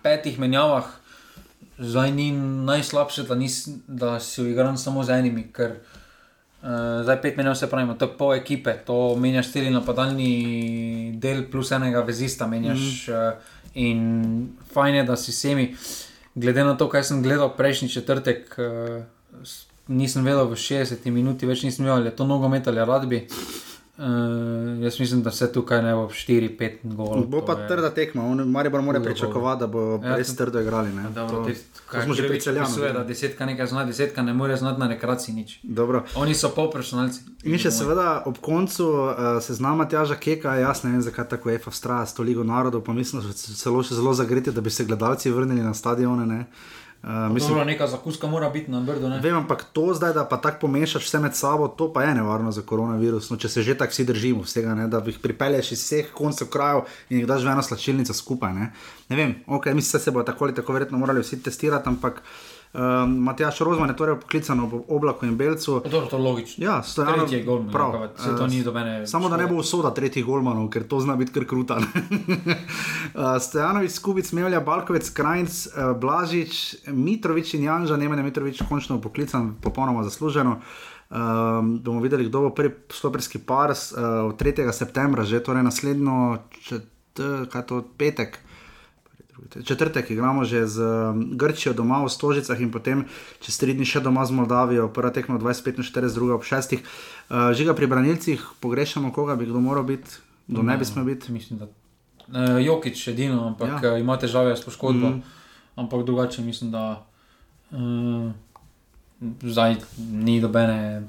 petih menjavah, zdaj ni najslabše, da, nis, da si igran samo z enimi. Ker, uh, Uh, zdaj pet minut se pravi, to je pol ekipe, to menjaš cel napadalni del, plus enega vezista menjaš. Mm. Uh, in fajn je, da si vsemi, glede na to, kaj sem gledal prejšnji četrtek, uh, nisem vedel v 60 minuti, več nisem vedel, ali je to nogomet ali rugby. Uh, jaz mislim, da se tukaj ne bo 4-5 golo. Bo pa je... trda tekma, Mari bo morali pričakovati, da bo ja, res trdo igrali. Ne? Dobro, to, to smo že pripeljali. Seveda, desetka nekaj zna, desetka ne more znati na rekreaciji nič. Dobro. Oni so polprofesionalci. In še seveda ob koncu uh, se znama tjaža keka, jaz ne vem, zakaj tako EFA vztraja s toliko narodov, pa mislim, da so celo še zelo zagreti, da bi se gledalci vrnili na stadione. Ne? Uh, mislim, da neka zakuska mora biti na brdu. Vem, ampak to zdaj, da pa tako pomešaš vse med sabo, to pa je nevarno za koronavirus. No, če se že tako vsi držimo vsega, ne, da jih pripelješ iz vseh koncev krajev in jih daš v eno slačilnico skupaj. Ne, ne vem, okay, mislim, da se bo tako ali tako verjetno morali vsi testirati, ampak. Um, Matjaš Rozman je torej poklican v oblaku in belcu. Dobro, to je logično. Ja, stojano, tretji je golman. Prav, se to ni dobene. Samo da ne bo usoda tretjih golmanov, ker to zna biti kar kruta. uh, *laughs* Stojanovič, Skubic, Mevlja, Balkovec, Krajnc, uh, Blažič, Mitrovič in Janža, Nemanja Mitrovič, končno poklican, popolnoma zasluženo. Um, bomo videli, kdo bo prvi stoperski par uh, 3. septembra, že torej naslednjo, če, kaj to, petek četrtek igramo že z Grčijo doma v Stožicah in potem čez tri dni še doma z Moldavijo, prva tekma 25-40, druga ob šestih. Uh, žiga pri branilcih, pogrešamo koga, bi kdo moral biti, kdo ne, ne bi smel biti. Mislim, da uh, Jokič edino, ampak ja. ima težave s poškodbo, mm. ampak drugače mislim, da uh, zdaj ni dobene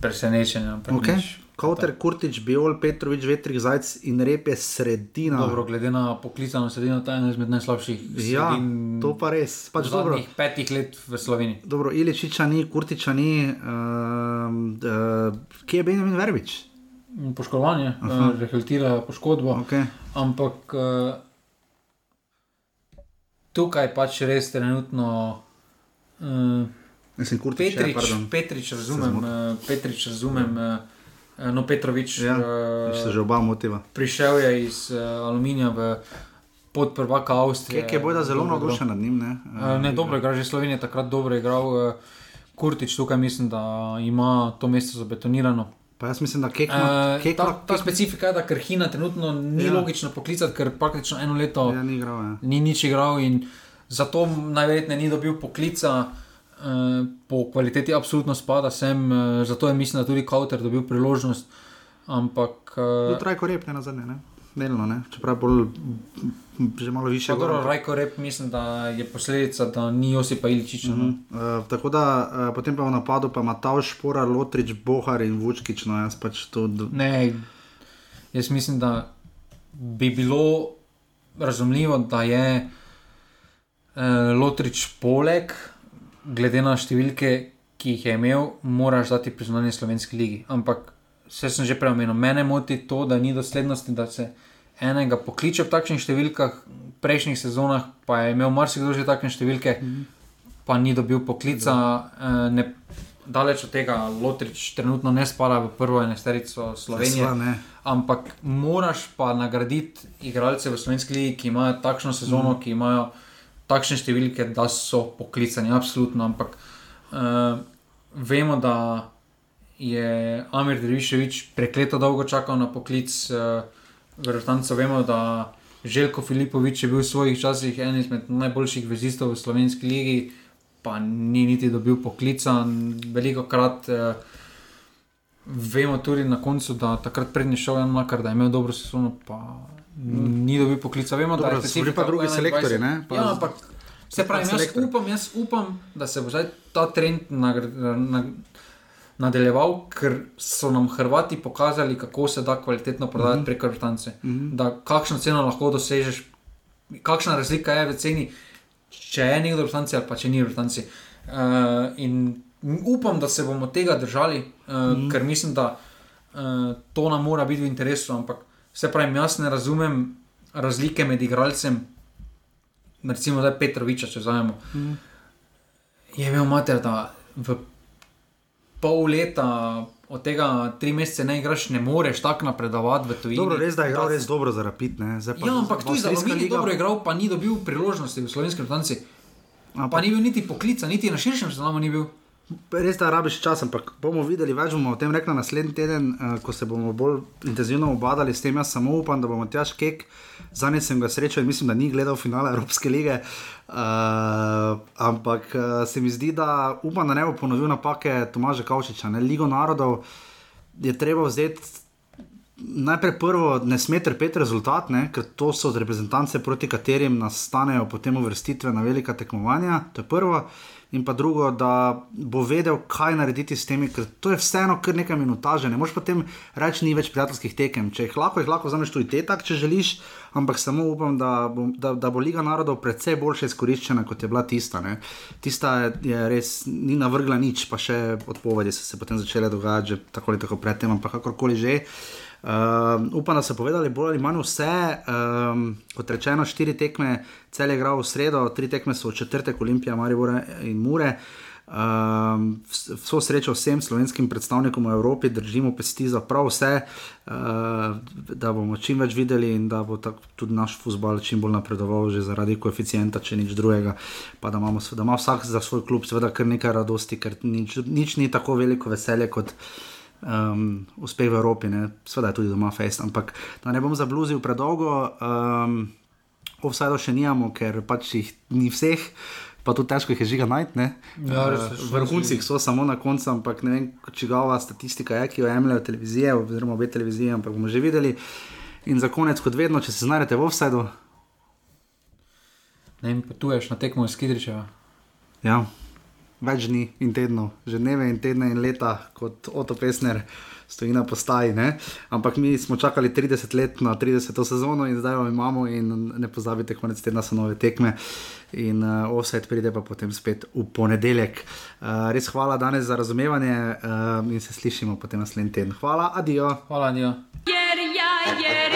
presenečenja. Okay. Kauter, Kurtič, Biol, Petrovič, Vetrih, Zajc in Rep je sredina. Dobro, glede na poklicano sredino, to je ena izmed najslabših. Ja, to pa res. Pač dobro. petih let v Sloveniji. Dobro, Iličiča ni, Kurtiča ni, uh, uh, kje je Benjamin Verbič? Poškodovanje, uh, rehabilitira poškodbo. Okay. Ampak uh, tukaj pač res trenutno. Uh, Mislim, Kurtič, Petrič, ja, Petrič, razumem. Uh, Petrič, razumem uh, no, Petrovič. Ja, uh, se že oba motiva. Prišel je iz uh, Aluminija v podprvaka Avstrije. Je bojda zelo navdušen nad njim? Ne, uh, ne dobro igra, že Slovenija takrat dobro igral. Uh, Kurtič tukaj mislim, da ima to mesto zabetonirano. Pa jaz mislim, da kekma, uh, kekma, ta, ta kekma. specifika je, da Krhina trenutno ni ja. logično poklicati, ker praktično eno leto ja, ni, igral, ja. ni nič igral in zato najverjetneje ni dobil poklica. Eh, po kvaliteti absolutno spada sem, uh, zato je mislim, da tudi Kauter dobil priložnost. Ampak. Uh, Rajko rep ne na zadnje, ne? Delno, ne? čeprav bolj, že malo više. Dobro, Rajko rep mislim, da je posledica, da ni Josipa Iličiča. Uh -huh. uh, tako da uh, potem pa v napadu pa ima Tao Špora, Lotrič, Bohar in Vučkič. No, jaz pač to. Ne, jaz mislim, da bi bilo razumljivo, da je uh, Lotrič poleg glede na številke, ki jih je imel, moraš dati priznanje slovenski ligi. Ampak vse sem že prej omenil, mene moti to, da ni doslednosti, da se enega pokliče v takšnih številkah, v prejšnjih sezonah pa je imel marsikdo že takšne številke, mm. pa ni dobil poklica. Eh, ne, daleč od tega, Lotrič trenutno ne spada v prvo enesterico Slovenije. Sva, ampak moraš pa nagraditi igralce v slovenski ligi, ki imajo takšno sezono, mm. ki imajo takšne številke, da so poklicani, absolutno. Ampak uh, vemo, da je Amir Driviševič prekleto dolgo čakal na poklic uh, vrtancev. Vemo, da Željko Filipovič je bil v svojih časih en izmed najboljših vezistov v slovenski ligi, pa ni niti dobil poklica. Veliko krat. Uh, Vemo tudi na koncu, da takrat prednji šel en makar, da je imel dobro sezono, pa ni dobil poklica. Vemo, Dobro, da so bili pa drugi selektori. Pa ja, ampak se pravi, jaz upam, jaz upam, da se bo zdaj ta trend nadaljeval, ker so nam Hrvati pokazali, kako se da kvalitetno prodajati mm -hmm. preko vrtance. Mm -hmm. Da kakšno ceno lahko dosežeš, kakšna razlika je v ceni, če je nekdo vrtance ali pa če ni vrtance. Uh, in upam, da se bomo tega držali, uh, mm -hmm. ker mislim, da uh, to nam mora biti v interesu. Ampak Se pravi, jaz ne razumem razlike med igralcem, recimo da je Petroviča, če vzamemo. Mm. Je imel mater, da v pol leta. Od tega tri mesece ne igraš, ne moreš tako napredovati v tujini. Dobro, res da je igral res dobro za rapid. Ja, ampak tu je zelo dobro igral, pa ni dobil priložnosti v slovenski reprezentanci. Pa ni bil niti poklica, niti na širšem seznamu ni bil. Res da rabiš čas, ampak bomo videli, več bomo o tem rekli naslednji teden, uh, ko se bomo bolj intenzivno obadali s tem. Jaz samo upam, da bomo tjaš kek. Zadnji sem ga srečal in mislim, da ni gledal finale Evropske lige. Uh, ampak uh, se mi zdi, da upam, da ne bo ponovil napake Tomaža Kavčiča. Ne? Ligo narodov je treba vzeti. Najprej prvo, ne sme trpeti rezultat, ne? ker to so reprezentance, proti katerim nastanejo potem uvrstitve na velika tekmovanja. To je prvo in pa drugo, da bo vedel, kaj narediti s temi, ker to je vseeno kar nekaj minutaže. Ne moreš potem reči, ni več prijateljskih tekem. Če jih lahko, jih lahko zameš tudi te tak, če želiš, ampak samo upam, da bo, da, da bo Liga narodov precej boljše izkoriščena, kot je bila tista. Ne. Tista je, je res ni navrgla nič, pa še odpovedi so se potem začele dogajati, že tako ali tako predtem, ampak kakorkoli že. Uh, upam, da so povedali bolj ali manj vse. Um, kot rečeno, štiri tekme, cel je igral v sredo, tri tekme so v četrtek, Olimpija, Maribor in Mure. Um, vso srečo vsem slovenskim predstavnikom v Evropi, držimo pesti za prav vse, uh, da bomo čim več videli in da bo tudi naš futbol čim bolj napredoval, že zaradi koeficienta, če nič drugega. Pa da, imamo, da ima vsak za svoj klub, seveda, kar nekaj radosti, ker nič, nič ni tako veliko veselje kot um, uspeh v Evropi, seveda tudi doma fest, ampak da ne bom zabluzil predolgo. Um, offside še nijamo, ker pač jih ni vseh. Pa tudi težko jih je žiga najti. Ja, uh, Vrhunci so samo na koncu, ampak ne vem, čigava statistika je, ki jo jemljajo televizije, oziroma obe televizije, ampak bomo že videli. In za konec, kot vedno, če se znajdete v offsajdu. Ne vem, potuješ na tekmo iz Kidričeva. Ja, več dni in tednov, že dneve in tedne in leta, kot Oto Pesner stoji na postaji. Ne? Ampak mi smo čakali 30 let na 30. sezono in zdaj jo imamo, in ne pozabite, konec tedna so nove tekme. In uh, offset pride pa potem spet v ponedeljek. Uh, res hvala danes za razumevanje uh, in se slišimo potem naslednji teden. Hvala, adijo. Hvala, adijo. Jer ja, jer